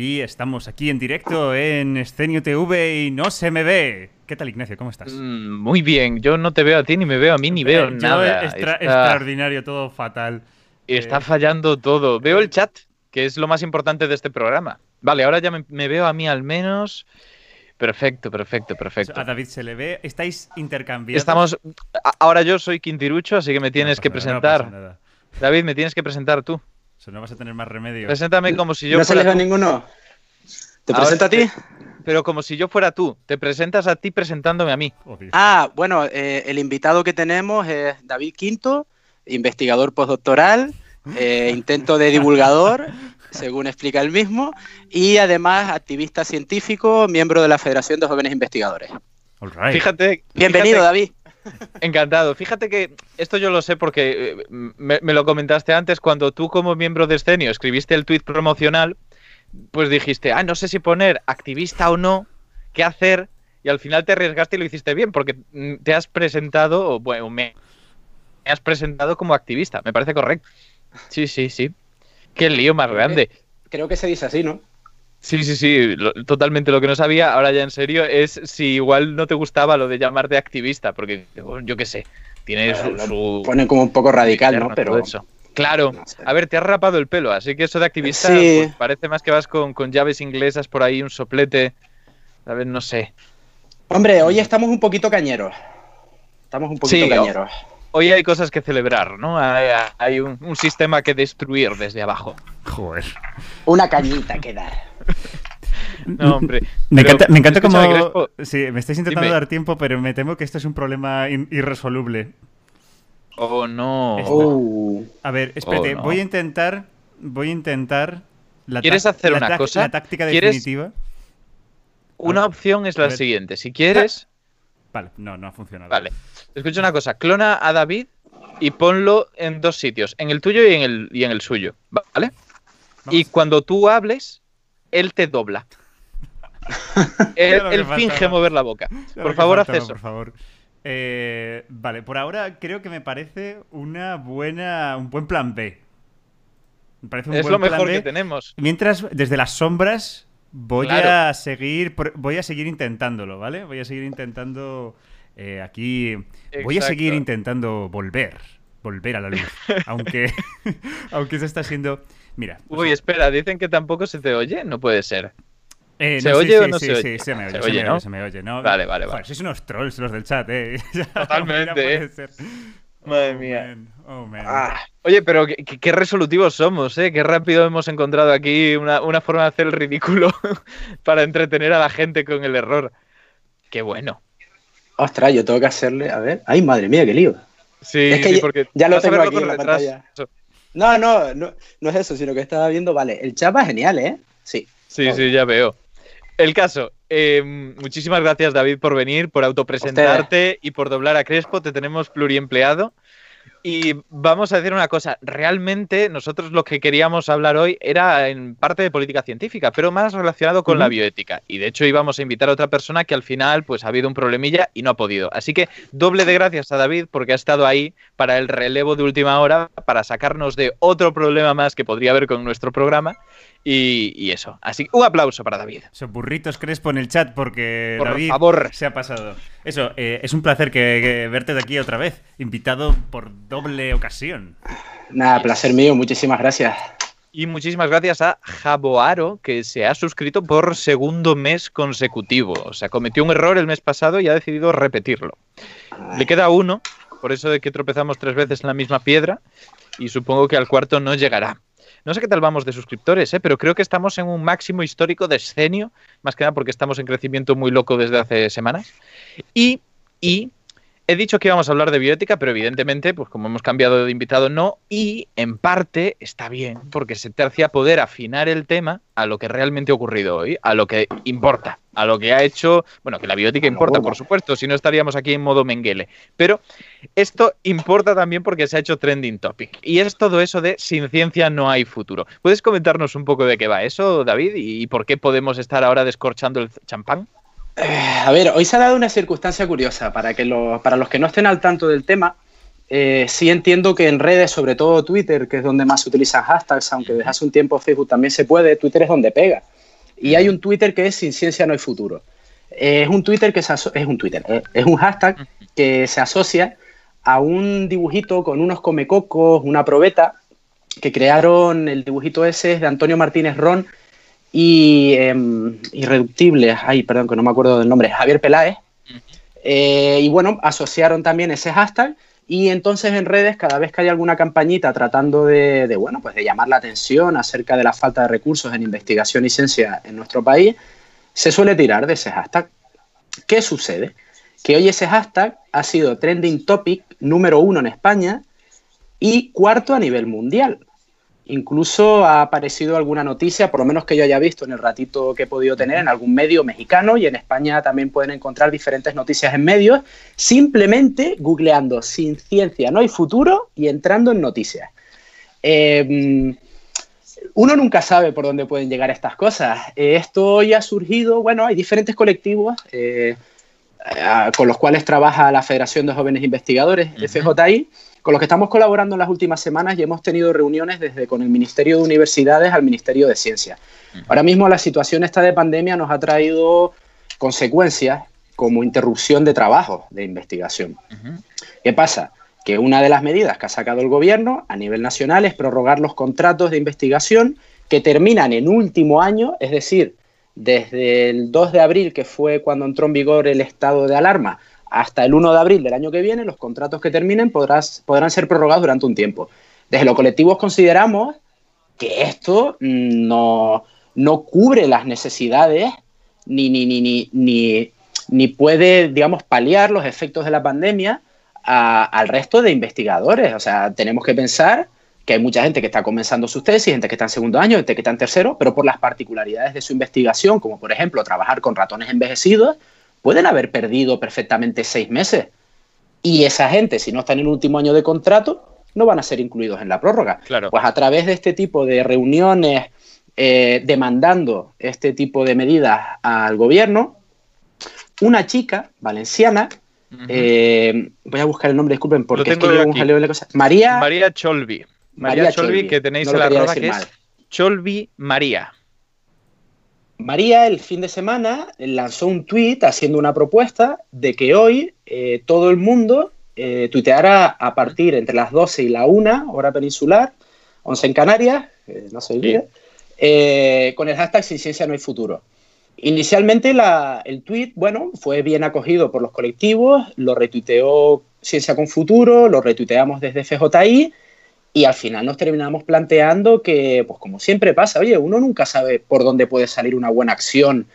Y estamos aquí en directo en Escenio TV y no se me ve. ¿Qué tal, Ignacio? ¿Cómo estás? Mm, muy bien, yo no te veo a ti, ni me veo a mí, ni veo Eh, yo nada. extra- Está- Extraordinario, todo fatal. Está Eh, fallando todo. Veo el chat, que es lo más importante de este programa. Vale, ahora ya me, me veo a mí al menos. Perfecto, perfecto, perfecto. A David se le ve. Estáis intercambiando. Estamos. Ahora yo soy Quintirucho, así que me tienes que presentar. David, me tienes que presentar tú. No vas a tener más remedio. Preséntame como si yo ¿No se les fuera ve ninguno? ¿Te Ahora presento a ti? Pero como si yo fuera tú. Te presentas a ti presentándome a mí. Ah, bueno, eh, el invitado que tenemos es David Quinto, investigador postdoctoral, eh, intento de divulgador, según explica él mismo, y además activista científico, miembro de la Federación de Jóvenes Investigadores. All right. Fíjate. Bienvenido, fíjate- David. Encantado. Fíjate que esto yo lo sé porque eh, me, me lo comentaste antes cuando tú como miembro de Escenio escribiste el tweet promocional, pues dijiste, ah, no sé si poner activista o no, qué hacer, y al final te arriesgaste y lo hiciste bien porque mm, te has presentado, o bueno, me, me has presentado como activista, me parece correcto. Sí, sí, sí. Qué lío más grande. Creo que se dice así, ¿no? Sí, sí, sí, lo- totalmente lo que no sabía, ahora ya en serio, es si igual no te gustaba lo de llamarte activista, porque yo qué sé, tiene su... Su- Pone como un poco radical, ¿no? Pero eso. Claro, no sé. a ver, te has rapado el pelo, así que eso de activista Sí. pues, parece más que vas con, con llaves inglesas por ahí, un soplete, a ver, no sé. Hombre, hoy estamos un poquito cañeros. Estamos un poquito Sí, cañeros. Hoy hay cosas que celebrar, ¿no? Hay, hay un, un sistema que destruir desde abajo. Joder. Una cañita que dar. No, hombre. Me encanta, me encanta. Crespo, Sí, me estáis intentando Dime. dar tiempo, pero me temo que esto es un problema in- irresoluble. Oh, no. Oh. A ver, espérate, Oh, no. voy a intentar... Voy a intentar... La ¿Quieres hacer la una cosa? La táctica ¿Quieres- definitiva. Una opción es la siguiente. Si quieres, Vale, no, no ha funcionado. Vale. Escucha una cosa, clona a David y ponlo en dos sitios, en el tuyo y en el, y en el suyo, ¿vale? Y cuando tú hables, él te dobla. él lo finge faltaba. mover la boca. Por que favor, haz faltaba, eso. Por favor. Eh, vale, por ahora creo que me parece una buena, un buen plan B. Me parece un Es buen lo plan mejor B. que tenemos. Mientras, desde las sombras, voy Claro. a seguir, voy a seguir intentándolo, ¿vale? Voy a seguir intentando eh, aquí, voy a seguir intentando volver, volver a la luz, aunque, aunque se está siendo, mira. o Uy, sea, espera, dicen que tampoco se te oye, no puede ser. eh, ¿se no, sí, oye o sí, no sí, se sí, oye? se me oye, Se se, oye, me ¿no? oye, se me oye, ¿no? Vale, vale, Joder, vale. sois unos trolls los del chat, ¿eh? Totalmente, no puede ¿eh? ser. Madre Oh, mía. man, oh, man. Ah, oye, pero qué resolutivos somos, ¿eh? Qué rápido hemos encontrado aquí una, una forma de hacer el ridículo para entretener a la gente con el error. Qué bueno. Ostras, yo tengo que hacerle. A ver. Ay, madre mía, qué lío. Sí, Es que sí, porque ya lo tengo aquí en la pantalla. No, no, no, no es eso, sino que estaba viendo. Vale, el chapa es genial, ¿eh? Sí. Sí, sí, ya veo. El caso, eh, muchísimas gracias David por venir, por autopresentarte y por doblar a Crespo, te tenemos pluriempleado. Y vamos a decir una cosa, realmente nosotros lo que queríamos hablar hoy era en parte de política científica, pero más relacionado con la bioética. Y de hecho íbamos a invitar a otra persona que al final pues ha habido un problemilla y no ha podido. Así que doble de gracias a David porque ha estado ahí para el relevo de última hora, para sacarnos de otro problema más que podría haber con nuestro programa. Y, y eso. Así que un aplauso para David. Esos burritos Crespo en el chat porque Por David favor. se ha pasado. Eso, eh, es un placer que, que verte de aquí otra vez, invitado por doble ocasión. Nada, placer mío, muchísimas gracias. Y muchísimas gracias a Jaboaro, que se ha suscrito por segundo mes consecutivo. O sea, cometió un error el mes pasado y ha decidido repetirlo. Le queda uno, por eso de que tropezamos tres veces en la misma piedra, y supongo que al cuarto no llegará. No sé qué tal vamos de suscriptores, ¿eh? pero creo que estamos en un máximo histórico de escenio, más que nada porque estamos en crecimiento muy loco desde hace semanas. Y, y he dicho que íbamos a hablar de bioética, pero evidentemente, pues como hemos cambiado de invitado, no. Y en parte está bien, porque se te hacía poder afinar el tema a lo que realmente ha ocurrido hoy, a lo que importa, a lo que ha hecho. Bueno, que la bioética importa, por supuesto, si no estaríamos aquí en modo Menguele. Pero esto importa también porque se ha hecho trending topic. Y es todo eso de sin ciencia no hay futuro. ¿Puedes comentarnos un poco de qué va eso, David? ¿Y por qué podemos estar ahora descorchando el champán? Eh, a ver, hoy se ha dado una circunstancia curiosa para, que lo- para los que no estén al tanto del tema. eh, sí entiendo que en redes, sobre todo Twitter, que es donde más se utilizan hashtags, aunque desde hace un tiempo Facebook también se puede, Twitter es donde pega. y hay un Twitter que es Sin Ciencia no hay futuro. Eh, es un Twitter que se es un Twitter, es un hashtag que se asocia a un dibujito con unos comecocos, una probeta, que crearon el dibujito ese es de Antonio Martínez Ron y em, Irreductibles, ay, perdón, que no me acuerdo del nombre, Javier Peláez. Eh, y bueno, asociaron también ese hashtag y entonces en redes cada vez que hay alguna campañita tratando de, de, bueno, pues de llamar la atención acerca de la falta de recursos en investigación y ciencia en nuestro país, se suele tirar de ese hashtag. ¿Qué sucede? Que hoy ese hashtag ha sido trending topic número uno en España y cuarto a nivel mundial. Incluso ha aparecido alguna noticia, por lo menos que yo haya visto en el ratito que he podido tener en algún medio mexicano y en España también pueden encontrar diferentes noticias en medios, simplemente googleando sin ciencia no hay futuro y entrando en noticias. Eh, uno nunca sabe por dónde pueden llegar estas cosas. Eh, esto hoy ha surgido, bueno, hay diferentes colectivos eh, con los cuales trabaja la Federación de Jóvenes Investigadores, Ujú. FJI, con los que estamos colaborando en las últimas semanas y hemos tenido reuniones desde con el Ministerio de Universidades al Ministerio de Ciencia. Ahora mismo la situación esta de pandemia nos ha traído consecuencias como interrupción de trabajo de investigación. ¿Qué pasa? Que una de las medidas que ha sacado el gobierno a nivel nacional es prorrogar los contratos de investigación que terminan en último año, es decir, desde el 2 de abril, que fue cuando entró en vigor el estado de alarma, hasta el 1 de abril del año que viene, los contratos que terminen podrán ser prorrogados durante un tiempo. Desde los colectivos consideramos que esto mm, no, no cubre las necesidades ni, ni, ni, ni, ni, puede, digamos, paliar los efectos de la pandemia al resto de investigadores. O sea, tenemos que pensar que hay mucha gente que está comenzando sus tesis, gente que está en segundo año, gente que está en tercero, pero por las particularidades de su investigación, como por ejemplo trabajar con ratones envejecidos, pueden haber perdido perfectamente seis meses. Y esa gente, si no está en el último año de contrato, no van a ser incluidos en la prórroga. Claro. Pues a través de este tipo de reuniones eh, demandando este tipo de medidas al gobierno, una chica valenciana, eh, voy a buscar el nombre, disculpen, porque es que llevo un jaleo de la cosa. María, María Cholvi. María, Cholvi, que tenéis no en la decir que mal. es Cholvi María. María el fin de semana lanzó un tuit haciendo una propuesta de que hoy eh, todo el mundo eh, tuiteara a partir entre las 12 y la 1, hora peninsular, 11 en Canarias, eh, no se olvide, eh, con el hashtag Sin Ciencia No hay Futuro. Inicialmente la- el tuit, bueno, fue bien acogido por los colectivos, lo retuiteó Ciencia con Futuro, lo retuiteamos desde FJI y al final nos terminamos planteando que, pues como siempre pasa, oye, uno nunca sabe por dónde puede salir una buena acción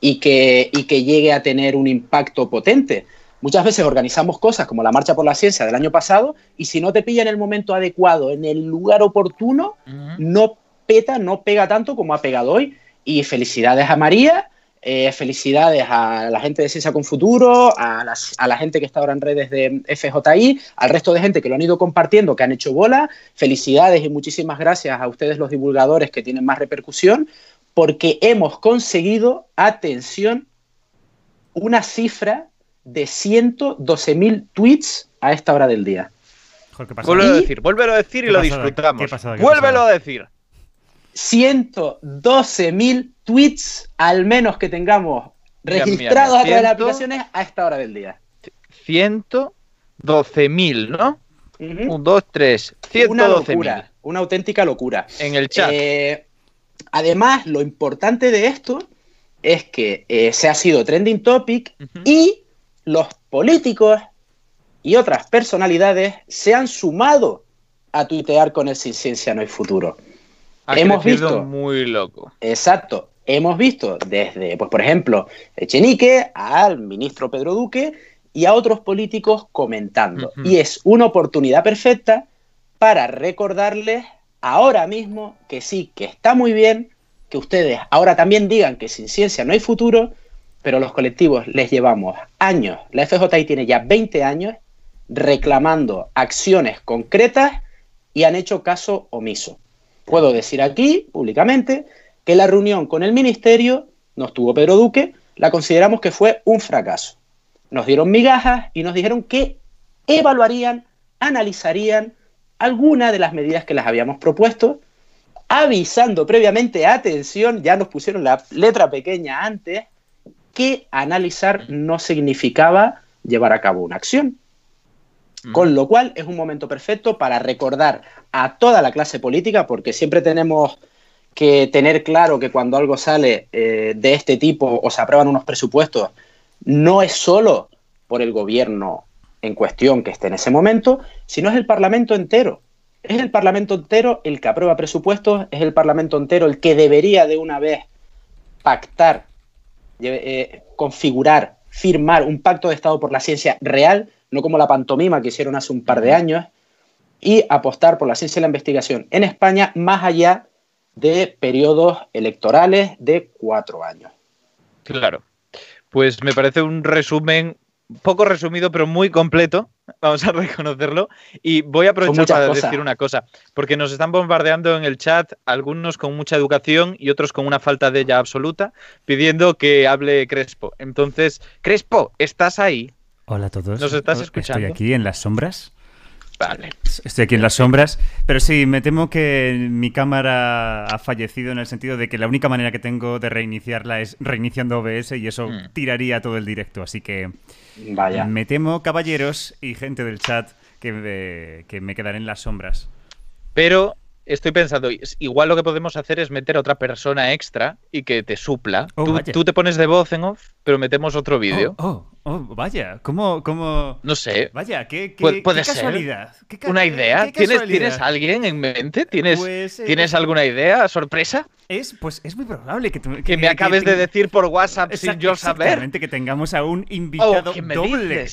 y que, y que llegue a tener un impacto potente. Muchas veces organizamos cosas como la Marcha por la Ciencia del año pasado y si no te pilla en el momento adecuado, en el lugar oportuno, no peta, no pega tanto como ha pegado hoy. Y felicidades a María, eh, felicidades a la gente de Ciencia con Futuro, a, las- a la gente que está ahora en redes de FJI, al resto de gente que lo han ido compartiendo, que han hecho bola. Felicidades y muchísimas gracias a ustedes los divulgadores que tienen más repercusión, porque hemos conseguido, atención, una cifra de 112.000 tweets a esta hora del día. Vuélvelo a decir, vuélvelo a decir y ¿Qué lo pasada? disfrutamos. ¿Qué pasada? ¿Qué Vuélvelo a decir. 112.000 tweets, al menos que tengamos Mira, mira, registrados mira, a través de las aplicaciones a esta hora del día. 112.000, ¿no? Ujú. 1, 2, 3. Una 112.000 locura, una auténtica locura. en el chat. Eh, además, lo importante de esto es que eh, se ha sido trending topic y los políticos y otras personalidades se han sumado a tuitear con el Sin Ciencia No hay Futuro. Ha hemos visto- muy loco. Exacto. Hemos visto desde, pues por ejemplo, Echenique al ministro Pedro Duque y a otros políticos comentando. Y es una oportunidad perfecta para recordarles ahora mismo que sí, que está muy bien, que ustedes ahora también digan que sin ciencia no hay futuro, pero los colectivos les llevamos años, la FJI tiene ya 20 años reclamando acciones concretas y han hecho caso omiso. Puedo decir aquí, públicamente, que la reunión con el ministerio, nos tuvo Pedro Duque, la consideramos que fue un fracaso. Nos dieron migajas y nos dijeron que evaluarían, analizarían alguna de las medidas que les habíamos propuesto avisando previamente, atención, ya nos pusieron la letra pequeña antes, que analizar no significaba llevar a cabo una acción. Con lo cual es un momento perfecto para recordar a toda la clase política, porque siempre tenemos que tener claro que cuando algo sale eh, de este tipo o se aprueban unos presupuestos, no es solo por el gobierno en cuestión que esté en ese momento, sino es el Parlamento entero. Es el Parlamento entero el que aprueba presupuestos, es el Parlamento entero el que debería de una vez pactar, eh, configurar, firmar un pacto de Estado por la ciencia real, no como la pantomima que hicieron hace un par de años, y apostar por la ciencia y la investigación en España más allá de periodos electorales de cuatro años. Claro. Pues me parece un resumen poco resumido, pero muy completo, vamos a reconocerlo. Y voy a aprovechar para decir una cosa, porque nos están bombardeando en el chat algunos con mucha educación y otros con una falta de ella absoluta, pidiendo que hable Crespo. Entonces, Crespo, ¿estás ahí? Hola a todos. ¿Nos estás escuchando? Estoy aquí en las sombras. Vale. Estoy aquí en las sombras, pero sí, me temo que mi cámara ha fallecido en el sentido de que la única manera que tengo de reiniciarla es reiniciando OBS y eso mm. tiraría todo el directo, así que Vaya. me temo, caballeros y gente del chat, que me, que me quedaré en las sombras. Pero estoy pensando, igual lo que podemos hacer es meter a otra persona extra y que te supla. Oh, tú, te pones de voz en off, pero metemos otro vídeo. Oh, oh, oh, vaya, ¿cómo, cómo...? No sé. Vaya, qué, qué, puede casualidad. ¿Una idea? ¿Tienes, ¿Tienes alguien en mente? ¿Tienes, pues, eh, ¿tienes alguna idea? ¿Sorpresa? Es, pues es muy probable que, que, me acabes de decir por WhatsApp sin yo saber. Exactamente, que tengamos a un invitado ¿qué me doble.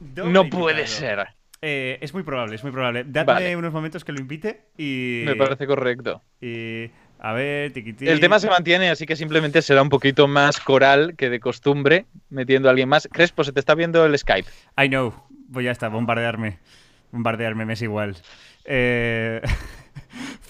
No puede ser. Eh, es muy probable, es muy probable. Dadme unos momentos que lo invite y. Me parece correcto. Y. A ver, tiquitín. El tema se mantiene, así que simplemente será un poquito más coral que de costumbre, metiendo a alguien más. Crespo, se te está viendo el Skype. I know. Voy a estar, bombardearme. Bombardearme me es igual. Eh.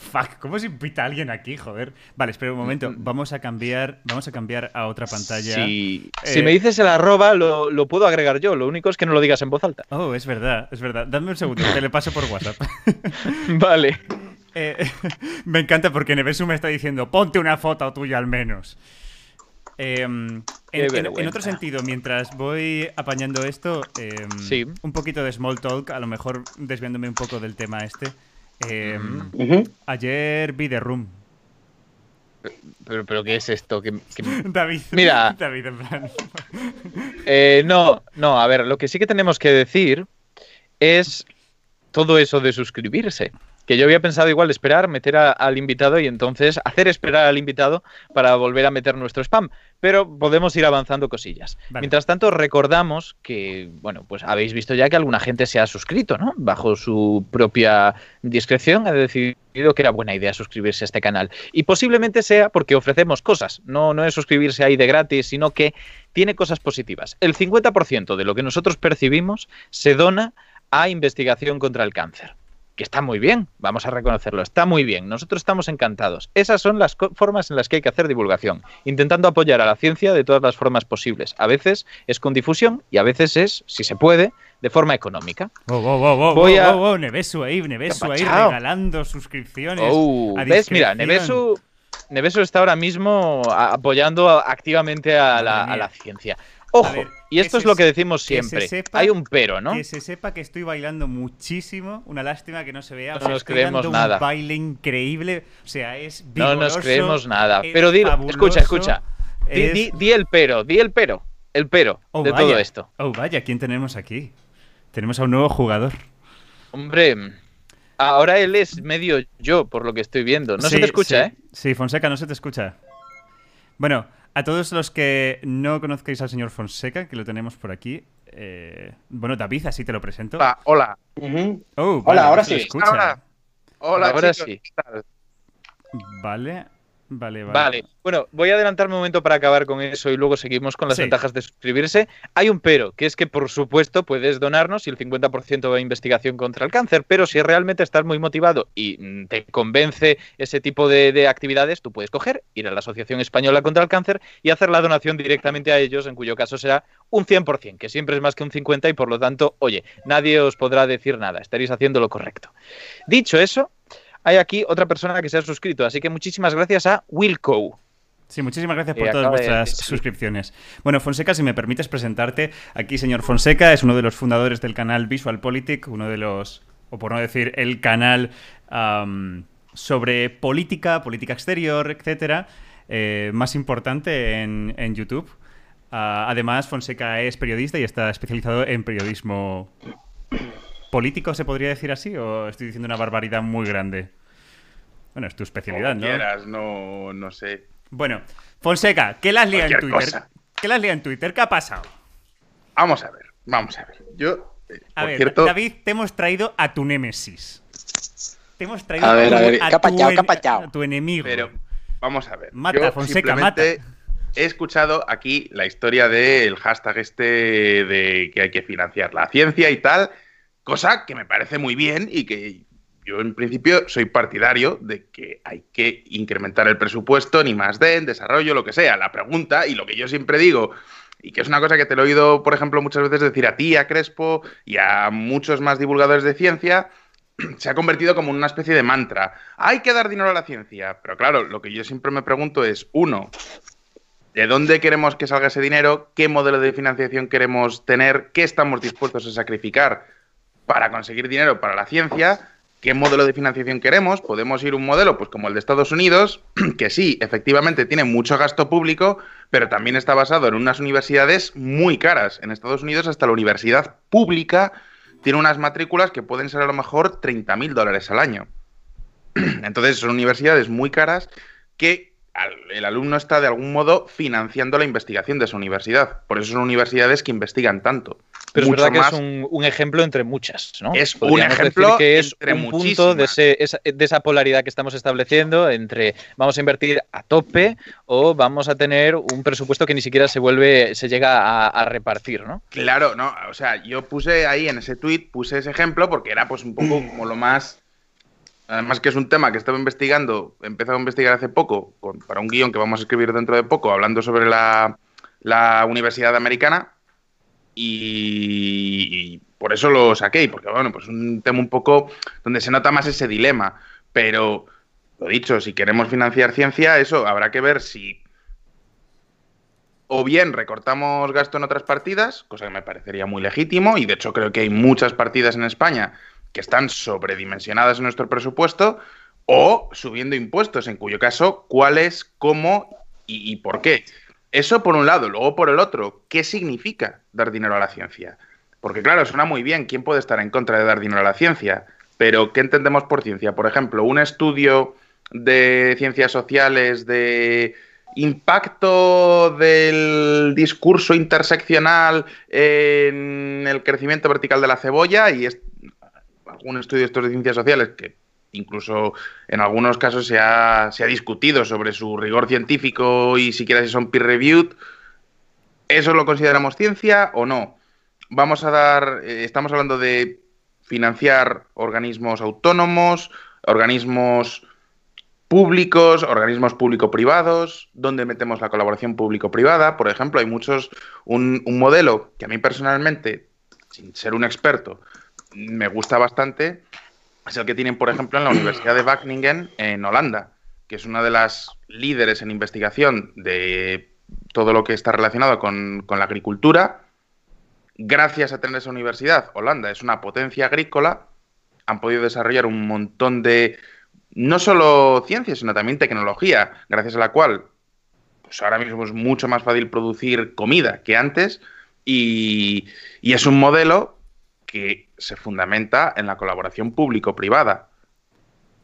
Fuck, ¿cómo se invita a alguien aquí, joder? Vale, espera un momento. Mm. Vamos a cambiar, vamos a cambiar a otra pantalla. Si me dices el arroba, lo, puedo agregar yo. Lo único es que no lo digas en voz alta. Oh, es verdad, es verdad. Dame un segundo, te le paso por WhatsApp. vale. Eh, me encanta porque Nevesu me está diciendo, ponte una foto tuya al menos. Em, en, otro sentido, mientras voy apañando esto, em, un poquito de small talk, a lo mejor desviándome un poco del tema este. Em, ayer vi The Room. Pero, pero ¿qué es esto? David. Mira. David, en plan. Eh, no, no, a ver, lo que sí que tenemos que decir es todo eso de suscribirse que yo había pensado igual esperar, meter al invitado y entonces hacer esperar al invitado para volver a meter nuestro spam. Pero podemos ir avanzando cosillas. Mientras tanto, recordamos que, bueno, pues habéis visto ya que alguna gente se ha suscrito, ¿no? Bajo su propia discreción ha decidido que era buena idea suscribirse a este canal. Y posiblemente sea porque ofrecemos cosas. No, no es suscribirse ahí de gratis, sino que tiene cosas positivas. El 50% de lo que nosotros percibimos se dona a investigación contra el cáncer que está muy bien, vamos a reconocerlo, está muy bien, nosotros estamos encantados. Esas son las formas en las que hay que hacer divulgación, intentando apoyar a la ciencia de todas las formas posibles. A veces es con difusión y a veces es, si se puede, de forma económica. Oh, oh, oh, Voy a... Nevesu ahí, Nevesu ahí regalando suscripciones. Oh, ¿Ves? Mira, Nevesu, Nevesu está ahora mismo apoyando activamente a la ciencia. Ojo, y esto es lo que decimos siempre. Hay un pero, ¿no? Que se sepa que estoy bailando muchísimo. Una lástima que no se vea. No nos creemos nada. Un baile increíble. O sea, es No nos creemos nada. Pero di, escucha, escucha. Di, el pero, di el pero. El pero oh, de todo esto. Oh, vaya, ¿quién tenemos aquí? Tenemos a un nuevo jugador. Hombre, ahora él es medio yo, por lo que estoy viendo. No se te escucha, ¿eh? Sí, Fonseca, no se te escucha. Bueno, a todos los que no conozcáis al señor Fonseca, que lo tenemos por aquí, eh, bueno, David, así te lo presento. Hola, hola. Oh, hola, ahora sí. Hola, hola, ahora sí. Vale. Vale, vale. Vale. Bueno, voy a adelantarme un momento para acabar con eso y luego seguimos con las ventajas de suscribirse. Hay un pero, que es que por supuesto puedes donarnos y el 50% va a investigación contra el cáncer, pero si realmente estás muy motivado y mm, te convence ese tipo de, actividades, tú puedes coger, ir a la Asociación Española contra el Cáncer y hacer la donación directamente a ellos, en cuyo caso será un 100%, que siempre es más que un 50% y por lo tanto, oye, nadie os podrá decir nada, estaréis haciendo lo correcto. Dicho eso, hay aquí otra persona que se ha suscrito, así que muchísimas gracias a Wilco. Sí, muchísimas gracias por todas vuestras suscripciones. Bueno, Fonseca, si me permites presentarte, aquí señor Fonseca es uno de los fundadores del canal Visual Politic, uno de los, o por no decir, el canal sobre política, política exterior, etcétera, eh, más importante en, YouTube. Ah, además, Fonseca es periodista y está especializado en periodismo político, ¿se podría decir así? ¿O estoy diciendo una barbaridad muy grande? Bueno, es tu especialidad, ¿no? Quieras, no, no sé. Bueno, Fonseca, ¿qué las lía en Twitter? ¿Qué las lía en Twitter? ¿Qué ha pasado? Vamos a ver, vamos a ver. Yo, eh, a ver, David, te hemos traído a tu némesis. Te hemos traído a, ver, a, ver. a, tu, enemigo. Pero, vamos a ver. Mata, Fonseca, mata. He escuchado aquí la historia del hashtag este de que hay que financiar la ciencia y tal, cosa que me parece muy bien y que yo en principio soy partidario de que hay que incrementar el presupuesto, ni más de, en desarrollo, lo que sea. La pregunta, y lo que yo siempre digo, y que es una cosa que te lo he oído, por ejemplo, muchas veces decir a ti, a Crespo y a muchos más divulgadores de ciencia, se ha convertido como en una especie de mantra. Hay que dar dinero a la ciencia. Pero claro, lo que yo siempre me pregunto es, uno, ¿de dónde queremos que salga ese dinero? ¿Qué modelo de financiación queremos tener? ¿Qué estamos dispuestos a sacrificar para conseguir dinero para la ciencia? qué modelo de financiación queremos. Podemos ir un modelo, pues como el de Estados Unidos, que sí, efectivamente tiene mucho gasto público, pero también está basado en unas universidades muy caras. En Estados Unidos, hasta la universidad pública tiene unas matrículas que pueden ser a lo mejor 30 mil dólares al año. Entonces, son universidades muy caras que el alumno está de algún modo financiando la investigación de su universidad. Por eso son universidades que investigan tanto. Pero es verdad que es un, ejemplo entre muchas, ¿no? Es un ejemplo que es un punto de, esa, polaridad que estamos estableciendo entre vamos a invertir a tope o vamos a tener un presupuesto que ni siquiera se vuelve, se llega a, repartir, ¿no? Claro, no, o sea, yo puse ahí en ese tweet, puse ese ejemplo porque era pues un poco como lo más Además que es un tema que estaba investigando, he empezado a investigar hace poco para un guion que vamos a escribir dentro de poco, hablando sobre la, la Universidad Americana y, por eso lo saqué, porque bueno, pues un tema un poco donde se nota más ese dilema, pero lo dicho, si queremos financiar ciencia, eso habrá que ver si o bien recortamos gasto en otras partidas, cosa que me parecería muy legítimo, y de hecho creo que hay muchas partidas en España que están sobredimensionadas en nuestro presupuesto, o subiendo impuestos, en cuyo caso, cuáles, cómo y por qué. Eso por un lado. Luego por el otro, ¿qué significa dar dinero a la ciencia? Porque claro, suena muy bien, ¿quién puede estar en contra de dar dinero a la ciencia? Pero ¿qué entendemos por ciencia? Por ejemplo, un estudio de ciencias sociales, de impacto del discurso interseccional en el crecimiento vertical de la cebolla y algún estudio de estos de ciencias sociales que incluso en algunos casos se ha, discutido sobre su rigor científico y siquiera si son peer-reviewed. ¿Eso lo consideramos ciencia o no? Vamos a dar, eh, estamos hablando de financiar organismos autónomos, organismos públicos, organismos público-privados, donde metemos la colaboración público-privada. Por ejemplo, hay muchos, un modelo que a mí personalmente, sin ser un experto, me gusta bastante, es el que tienen, por ejemplo, en la Universidad de Wageningen en Holanda, que es una de las líderes en investigación de todo lo que está relacionado con, la agricultura. Gracias a tener esa universidad, Holanda es una potencia agrícola, han podido desarrollar un montón de, no solo ciencia, sino también tecnología, gracias a la cual pues ahora mismo es mucho más fácil producir comida que antes y, y es un modelo que se fundamenta en la colaboración público-privada.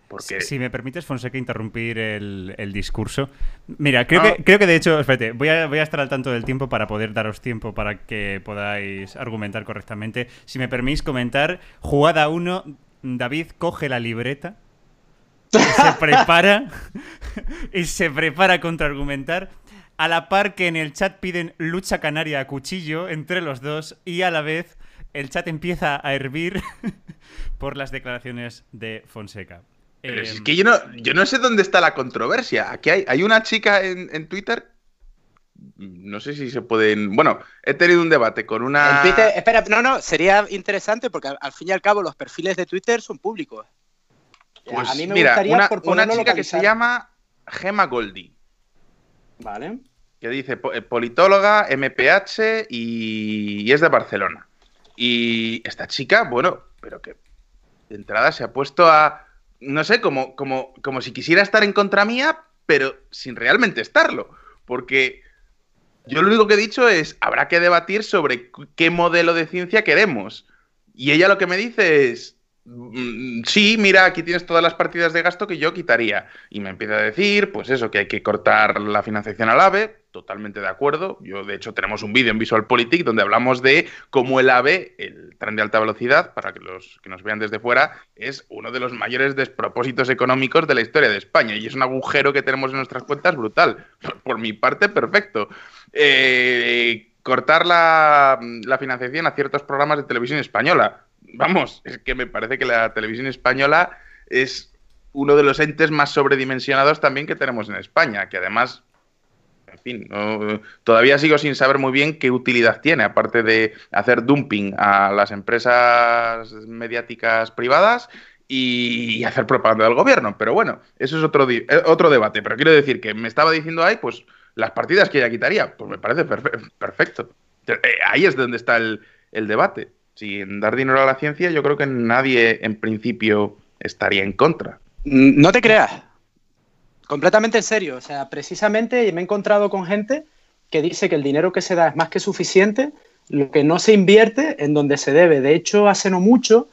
Porque... Si me permites, Fonseca, interrumpir el, discurso. Mira, creo, que, ah. creo que de hecho, espérate, voy a, voy a estar al tanto del tiempo para poder daros tiempo para que podáis argumentar correctamente. Si me permitís comentar, jugada 1, David coge la libreta, se prepara y se prepara contra argumentar. A la par que en el chat piden lucha canaria a cuchillo entre los dos y a la vez el chat empieza a hervir por las declaraciones de Fonseca. es em, que yo no, yo no sé dónde está la controversia. Aquí hay, hay una chica en, Twitter. No sé si se pueden. Bueno, he tenido un debate con una. En Twitter, espera, no, no, sería interesante porque al, fin y al cabo los perfiles de Twitter son públicos. Pues a mí me mira, gustaría una, chica que se llama Gema Goldi. Vale. Que dice eh, politóloga, MPH y, es de Barcelona. Y esta chica, bueno, pero que de entrada se ha puesto a, no sé, como, como, como si quisiera estar en contra mía, pero sin realmente estarlo. Porque yo lo único que he dicho es, habrá que debatir sobre qué modelo de ciencia queremos. Y ella lo que me dice es, sí, mira, aquí tienes todas las partidas de gasto que yo quitaría. Y me empieza a decir, pues eso, que hay que cortar la financiación al AVE, totalmente de acuerdo. Yo, de hecho, tenemos un vídeo en Visual Politic donde hablamos de cómo el AVE, el tren de alta velocidad, para que los que nos vean desde fuera, es uno de los mayores despropósitos económicos de la historia de España. Y es un agujero que tenemos en nuestras cuentas brutal. Por, mi parte, perfecto. Eh, cortar la financiación a ciertos programas de televisión española vamos, es que me parece que la televisión española es uno de los entes más sobredimensionados también que tenemos en España, que además, en fin, todavía sigo sin saber muy bien qué utilidad tiene, aparte de hacer dumping a las empresas mediáticas privadas y hacer propaganda del gobierno. Pero bueno, eso es otro, eh, otro debate. Pero quiero decir que me estaba diciendo ahí, pues las partidas que ella quitaría, pues me parece perfecto. Eh, ahí es donde está el debate sin dar dinero a la ciencia, yo creo que nadie en principio estaría en contra. Mm, no te creas. Completamente en serio. O sea, precisamente me he encontrado con gente que dice que el dinero que se da es más que suficiente, lo que no se invierte en donde se debe. De hecho, hace no mucho,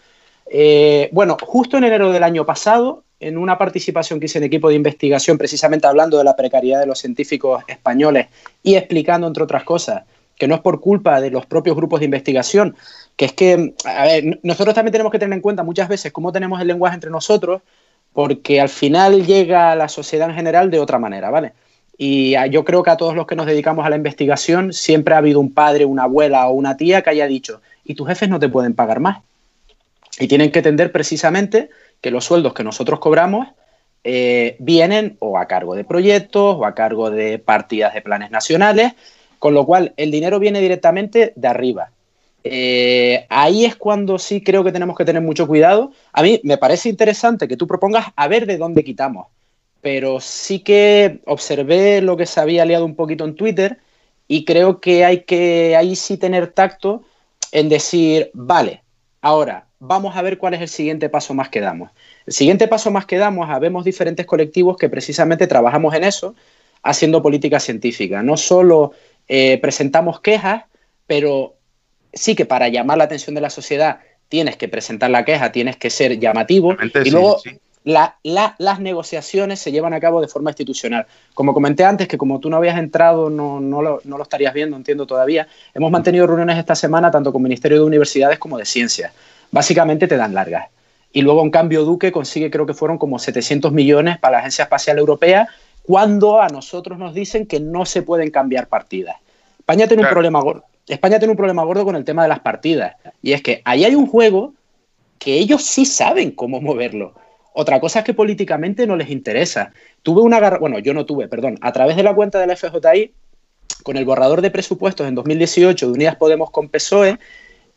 eh, bueno, justo en enero del año pasado, en una participación que hice en equipo de investigación, precisamente hablando de la precariedad de los científicos españoles y explicando, entre otras cosas, que no es por culpa de los propios grupos de investigación, que es que, a ver, nosotros también tenemos que tener en cuenta muchas veces cómo tenemos el lenguaje entre nosotros, porque al final llega a la sociedad en general de otra manera, ¿vale? Y yo creo que a todos los que nos dedicamos a la investigación siempre ha habido un padre, una abuela o una tía que haya dicho, y tus jefes no te pueden pagar más. Y tienen que entender precisamente que los sueldos que nosotros cobramos eh, vienen o a cargo de proyectos o a cargo de partidas de planes nacionales con lo cual, el dinero viene directamente de arriba. Eh, ahí es cuando sí creo que tenemos que tener mucho cuidado. A mí me parece interesante que tú propongas a ver de dónde quitamos, pero sí que observé lo que se había liado un poquito en Twitter y creo que hay que ahí sí tener tacto en decir, vale, ahora vamos a ver cuál es el siguiente paso más que damos. El siguiente paso más que damos, habemos diferentes colectivos que precisamente trabajamos en eso, haciendo política científica. No solo eh, presentamos quejas, pero sí que para llamar la atención de la sociedad tienes que presentar la queja, tienes que ser llamativo y luego las negociaciones se llevan a cabo de forma institucional. Como comenté antes, que como tú no habías entrado, no, lo, no lo estarías viendo, entiendo todavía, hemos mantenido reuniones esta semana tanto con Ministerio de Universidades como de Ciencias. Básicamente te dan largas. Y luego, en cambio, Duque consigue, creo que fueron como 700 millones para la Agencia Espacial Europea cuando a nosotros nos dicen que no se pueden cambiar partidas. España tiene un problema. España tiene un problema gordo con el tema de las partidas. Y es que ahí hay un juego que ellos sí saben cómo moverlo. Otra cosa es que políticamente no les interesa. Tuve una bueno, yo no tuve, perdón, a través de la cuenta de la FJI, con el borrador de presupuestos en 2018 de Unidas Podemos con PSOE,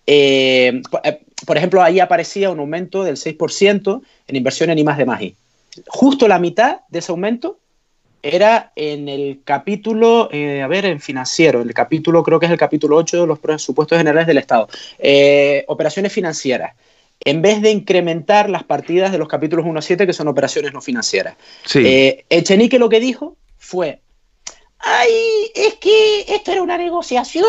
eh, eh, por ejemplo, ahí aparecía un aumento del 6% en inversión en I+, de Magi. Justo la mitad de ese aumento era en el capítulo, eh, a ver, en financiero, el capítulo, creo que es el capítulo 8 de los presupuestos generales del Estado. Eh, operaciones financieras. En vez de incrementar las partidas de los capítulos 1 a 7, que son operaciones no financieras. Sí. Eh, Echenique lo que dijo fue, ay, es que esto era una negociación.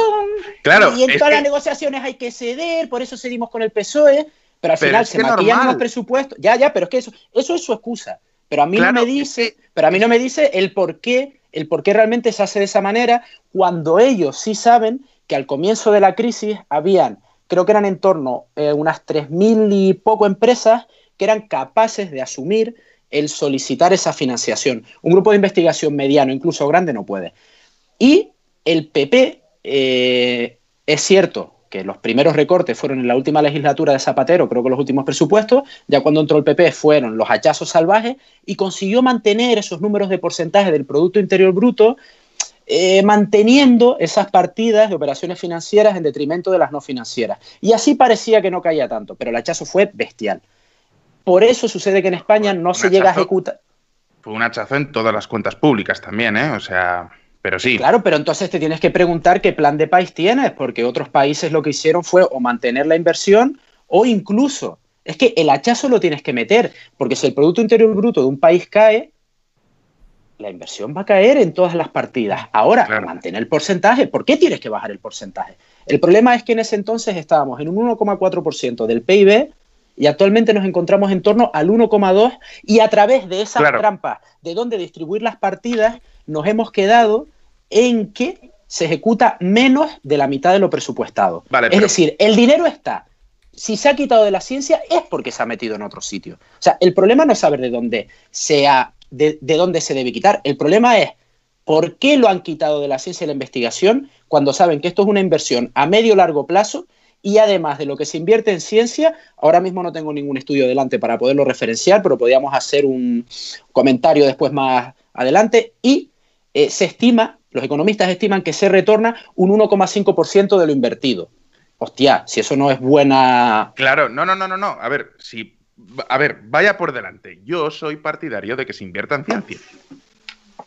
Claro. Y en todas las negociaciones hay que ceder, por eso cedimos con el PSOE, pero al final se maquillan los presupuestos. Ya, ya, pero es que eso, eso es su excusa. Pero a mí no me dice, pero a mí no me dice el por qué, el por qué realmente se hace de esa manera, cuando ellos sí saben que al comienzo de la crisis habían, creo que eran en torno a eh, unas 3.000 y poco empresas que eran capaces de asumir el solicitar esa financiación. Un grupo de investigación mediano, incluso grande, no puede. Y el PP, eh, es cierto que los primeros recortes fueron en la última legislatura de Zapatero, creo que los últimos presupuestos, ya cuando entró el PP fueron los hachazos salvajes y consiguió mantener esos números de porcentaje del Producto Interior Bruto, eh, manteniendo esas partidas de operaciones financieras en detrimento de las no financieras. Y así parecía que no caía tanto, pero el hachazo fue bestial. Por eso sucede que en España no se llega a ejecutar. Fue un hachazo en todas las cuentas públicas también, ¿eh? O sea, pero sí. Claro, pero entonces te tienes que preguntar qué plan de país tienes, porque otros países lo que hicieron fue o mantener la inversión o incluso, es que el hachazo lo tienes que meter, porque si el Producto Interior Bruto de un país cae, la inversión va a caer en todas las partidas. Ahora, mantener el porcentaje, ¿por qué tienes que bajar el porcentaje? El problema es que en ese entonces estábamos en un 1,4% del PIB y actualmente nos encontramos en torno al 1,2% y a través de esas trampas de dónde distribuir las partidas nos hemos quedado en que se ejecuta menos de la mitad de lo presupuestado. es decir, el dinero está. Si se ha quitado de la ciencia es porque se ha metido en otro sitio. O sea, el problema no es saber de dónde se ha, de, de dónde se debe quitar. El problema es por qué lo han quitado de la ciencia y la investigación cuando saben que esto es una inversión a medio largo plazo y además de lo que se invierte en ciencia, ahora mismo no tengo ningún estudio delante para poderlo referenciar, pero podríamos hacer un comentario después más adelante, y eh, se estima, los economistas estiman que se retorna un 1,5% de lo invertido. Hostia, si eso no es buena... Claro, no, no, no, no, no. A ver, si... A ver, vaya por delante. Yo soy partidario de que se invierta en ciencia.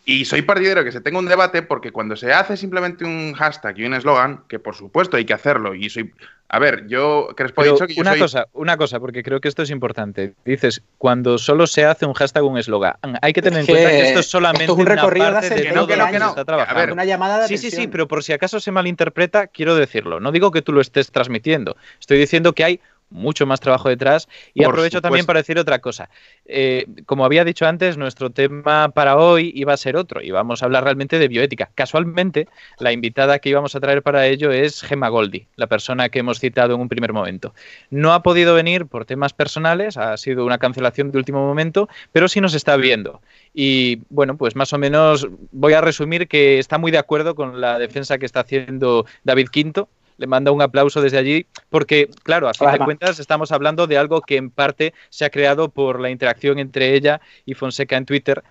Y soy partidario de que se tenga un debate porque cuando se hace simplemente un hashtag y un eslogan, que por supuesto hay que hacerlo, y soy... A ver, yo Crespo he dicho que yo una cosa, una cosa, porque creo que esto es importante. Dices, cuando solo se hace un hashtag o un eslogan, hay que tener en cuenta que esto es solamente un recorrido una parte de, todo que no, que no. Está trabajando. A ver, una llamada de sí, sí, sí, pero por si acaso se malinterpreta, quiero decirlo. No digo que tú lo estés transmitiendo. Estoy diciendo que hay mucho más trabajo detrás. Y aprovecho también para decir otra cosa. Eh, como había dicho antes, nuestro tema para hoy iba a ser otro y vamos a hablar realmente de bioética. Casualmente, la invitada que íbamos a traer para ello es Gemma Goldi, la persona que hemos citado en un primer momento. No ha podido venir por temas personales, ha sido una cancelación de último momento, pero sí nos está viendo. Y bueno, pues más o menos voy a resumir que está muy de acuerdo con la defensa que está haciendo David Quinto, le manda un aplauso desde allí, porque, claro, a fin de cuentas estamos hablando de algo que en parte se ha creado por la interacción entre ella y Fonseca en Twitter.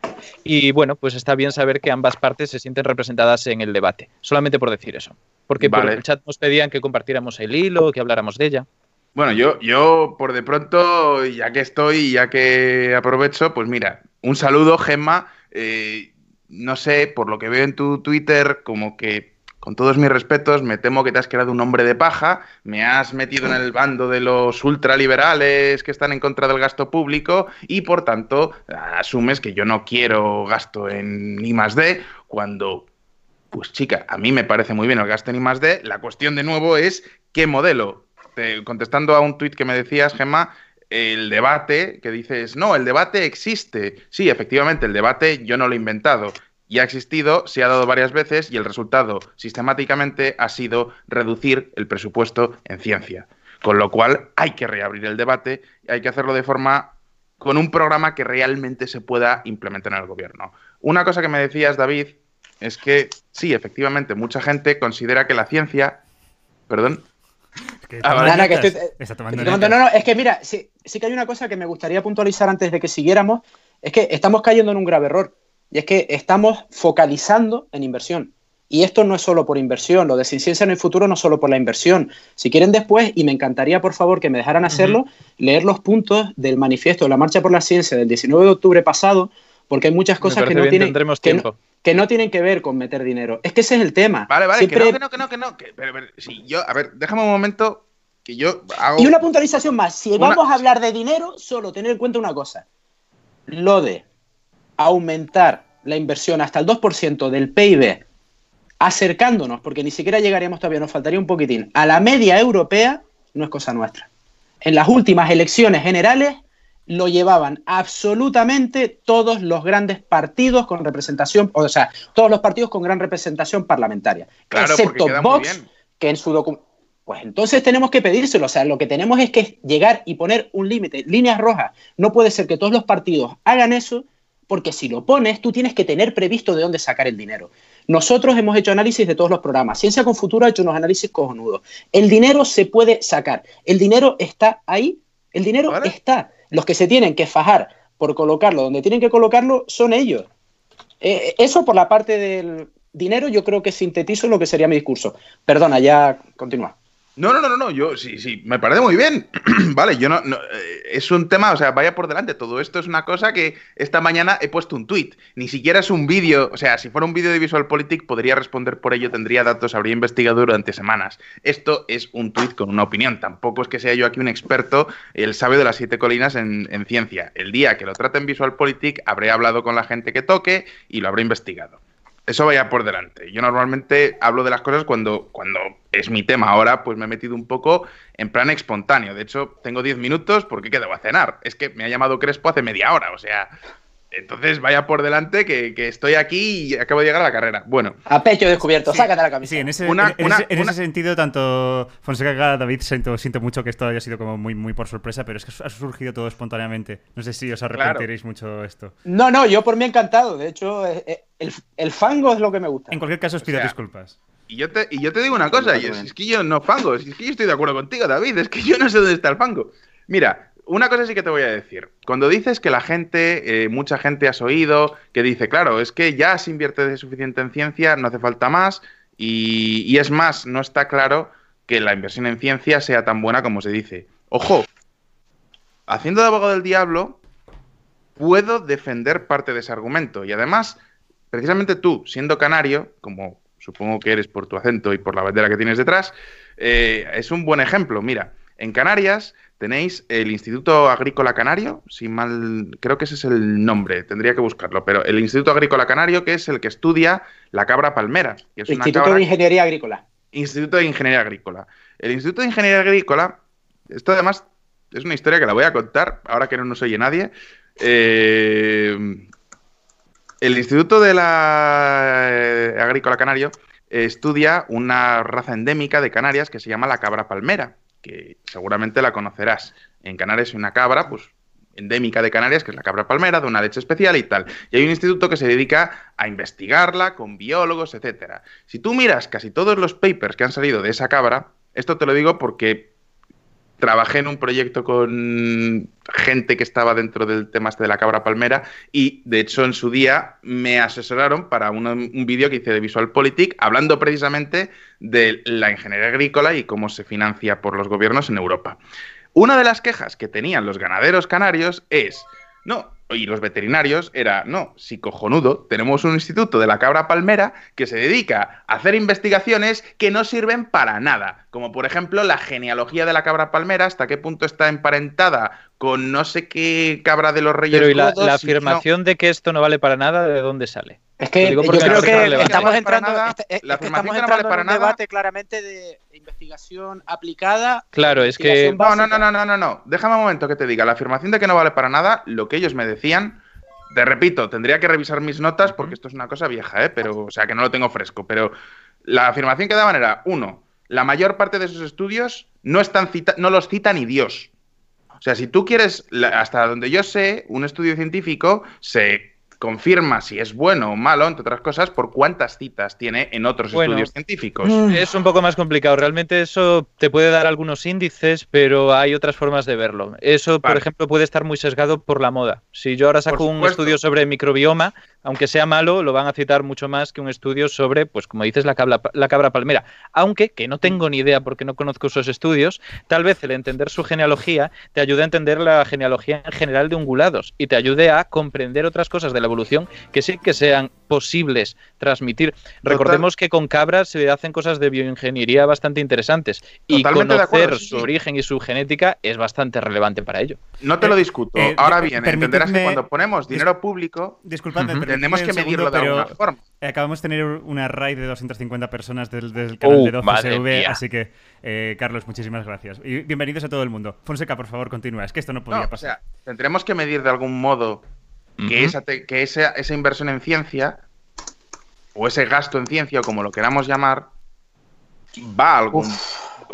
Y bueno, pues está bien saber que ambas partes se sienten representadas en el debate, solamente por decir eso. Porque por el chat nos pedían que compartiéramos el hilo, que habláramos de ella. Bueno, yo, yo por de pronto, ya que estoy, ya que aprovecho, pues mira, un saludo, Gemma. Eh, no sé, por lo que veo en tu Twitter, como que con todos mis respetos, me temo que te has creado un hombre de paja, me has metido en el bando de los ultraliberales que están en contra del gasto público y por tanto asumes que yo no quiero gasto en I más D cuando, pues chica, a mí me parece muy bien el gasto en I más D. La cuestión de nuevo es qué modelo. contestando a un tuit que me decías, Gemma, el debate, que dices, no, el debate existe. Sí, efectivamente, el debate yo no lo he inventado y ha existido, se ha dado varias veces y el resultado sistemáticamente ha sido reducir el presupuesto en ciencia. Con lo cual hay que reabrir el debate y hay que hacerlo de forma con un programa que realmente se pueda implementar en el gobierno. Una cosa que me decías, David, es que sí, efectivamente, mucha gente considera que la ciencia... Perdón. no, no, es que mira, sí, sí que hay una cosa que me gustaría puntualizar antes de que siguiéramos, es que estamos cayendo en un grave error y es que estamos focalizando en inversión. Y esto no es solo por inversión, lo de Sin Ciencia en el futuro no es solo por la inversión. Si quieren después, y me encantaría por favor que me dejaran hacerlo, leer los puntos del manifiesto de la Marcha por la Ciencia del 19 de octubre pasado, porque hay muchas cosas que no, tienen, que, no, tienen que ver con meter dinero. Es que ese es el tema. Vale, vale, que no, que no, que no, que no. pero, yo, a ver, déjame un momento que yo hago... Y una puntualización más. Si vamos a hablar de dinero, solo tener en cuenta una cosa. Lo de aumentar la inversión hasta el 2% del PIB, acercándonos, porque ni siquiera llegaríamos todavía, nos faltaría un poquitín, a la media europea, no es cosa nuestra. En las últimas elecciones generales lo llevaban absolutamente todos los grandes partidos con representación, o sea, todos los partidos con gran representación parlamentaria, excepto Vox, que en su documento... Pues entonces tenemos que pedírselo, o sea, lo que tenemos es que llegar y poner un límite, líneas rojas. No puede ser que todos los partidos hagan eso porque si lo pones, tú tienes que tener previsto de dónde sacar el dinero. Nosotros hemos hecho análisis de todos los programas. Ciencia con Futuro ha hecho unos análisis cojonudos. El dinero se puede sacar. El dinero está ahí. El dinero está. Los que se tienen que fajar por colocarlo donde tienen que colocarlo son ellos. Eh, eso por la parte del dinero yo creo que sintetizo lo que sería mi discurso. Perdona, ya continúa. No, no, no, no, yo sí, sí, me parece muy bien. vale, yo no, eh, es un tema, o sea, vaya por delante. Todo esto es una cosa que esta mañana he puesto un tweet. Ni siquiera es un vídeo, o sea, si fuera un vídeo de VisualPolitik podría responder por ello, tendría datos, habría investigado durante semanas. Esto es un tweet con una opinión. Tampoco es que sea yo aquí un experto, el sabio de las siete colinas en, en ciencia. El día que lo trate en VisualPolitik habré hablado con la gente que toque y lo habré investigado eso vaya por delante. Yo normalmente hablo de las cosas cuando, cuando es mi tema. Ahora pues me he metido un poco en plan espontáneo. De hecho, tengo 10 minutos porque quedo a cenar. Es que me ha llamado Crespo hace media hora. O sea, entonces vaya por delante que, estoy aquí y acabo de llegar a la carrera. Bueno. A pecho descubierto, sácate la camisa. Sí, en ese, en, ese, sentido, tanto Fonseca como David, siento, siento, mucho que esto haya sido como muy, muy por sorpresa, pero es que ha surgido todo espontáneamente. No sé si os arrepentiréis mucho esto. No, no, yo por mí encantado. De hecho, eh, eh, el, el, fango es lo que me gusta. En cualquier caso, os pido disculpas. Y yo, te, y yo te digo una cosa, y es, que yo no fango, es que yo estoy de acuerdo contigo, David, es que yo no sé dónde está el fango. Mira, una cosa sí que te voy a decir. Cuando dices que la gente, eh, mucha gente has oído, que dice, claro, es que ya se invierte de suficiente en ciencia, no hace falta más, y, es más, no está claro que la inversión en ciencia sea tan buena como se dice. Ojo, haciendo de abogado del diablo, puedo defender parte de ese argumento. Y además, precisamente tú, siendo canario, como supongo que eres por tu acento y por la bandera que tienes detrás, eh, es un buen ejemplo. Mira, en Canarias tenéis el Instituto Agrícola Canario, si mal, creo que ese es el nombre, tendría que buscarlo, pero el Instituto Agrícola Canario, que es el que estudia la cabra palmera. Instituto de Ingeniería Agrícola. Instituto de Ingeniería Agrícola. El Instituto de Ingeniería Agrícola, esto además es una historia que la voy a contar, ahora que no nos oye nadie. Eh, el Instituto de la eh, Agrícola Canario estudia una raza endémica de Canarias que se llama la cabra palmera que seguramente la conocerás. En Canarias hay una cabra, pues endémica de Canarias, que es la cabra palmera, de una leche especial y tal. Y hay un instituto que se dedica a investigarla con biólogos, etcétera. Si tú miras casi todos los papers que han salido de esa cabra, esto te lo digo porque trabajé en un proyecto con gente que estaba dentro del tema este de la cabra palmera y de hecho en su día me asesoraron para un, vídeo que hice de VisualPolitik hablando precisamente de la ingeniería agrícola y cómo se financia por los gobiernos en Europa. Una de las quejas que tenían los ganaderos canarios es, no, y los veterinarios era, no, si cojonudo, tenemos un instituto de la cabra palmera que se dedica a hacer investigaciones que no sirven para nada, como por ejemplo la genealogía de la cabra palmera, hasta qué punto está emparentada con no sé qué cabra de los reyes. Pero y la, afirmación de que esto no vale para nada, ¿de dónde sale? Es que yo creo que estamos entrando, en un debate claramente de investigación aplicada. Claro, es que... No, no, no, no, no, no, no. Déjame un momento que te diga. La afirmación de que no vale para nada, lo que ellos me decían, te repito, tendría que revisar mis notas porque esto es una cosa vieja, ¿eh? Pero, o sea, que no lo tengo fresco. Pero la afirmación que daban era, uno, la mayor parte de esos estudios no, están cita no los cita ni Dios. O sea, si tú quieres, hasta donde yo sé, un estudio científico se confirma si es bueno o malo, entre otras cosas, por cuántas citas tiene en otros estudios científicos. Mm. Es un poco más complicado. Realmente eso te puede dar algunos índices, pero hay otras formas de verlo. Eso, por ejemplo, puede estar muy sesgado por la moda. Si yo ahora saco un estudio sobre microbioma, aunque sea malo, lo van a citar mucho más que un estudio sobre, pues como dices, la cabra, la cabra palmera. Aunque, que no tengo ni idea porque no conozco esos estudios, tal vez el entender su genealogía te ayude a entender la genealogía en general de ungulados y te ayude a comprender otras cosas de la evolución que sí que sean posibles transmitir. Recordemos que con cabras se hacen cosas de bioingeniería bastante interesantes y conocer su origen y su genética es bastante relevante para ello. No te lo eh, discuto. Eh, Ahora bien, entenderás que cuando ponemos dinero público, disculpadme, tenemos que medirlo de alguna forma. Acabamos de tener una raid de 250 personas desde, el canal de 12SV, así que, eh, Carlos, muchísimas gracias. Y bienvenidos a todo el mundo. Fonseca, por favor, continúa. Es que esto no podía pasar. O sea, tendremos que medir de algún modo que, esa, que esa, esa, inversión en ciencia, o ese gasto en ciencia, o como lo queramos llamar, va a algún,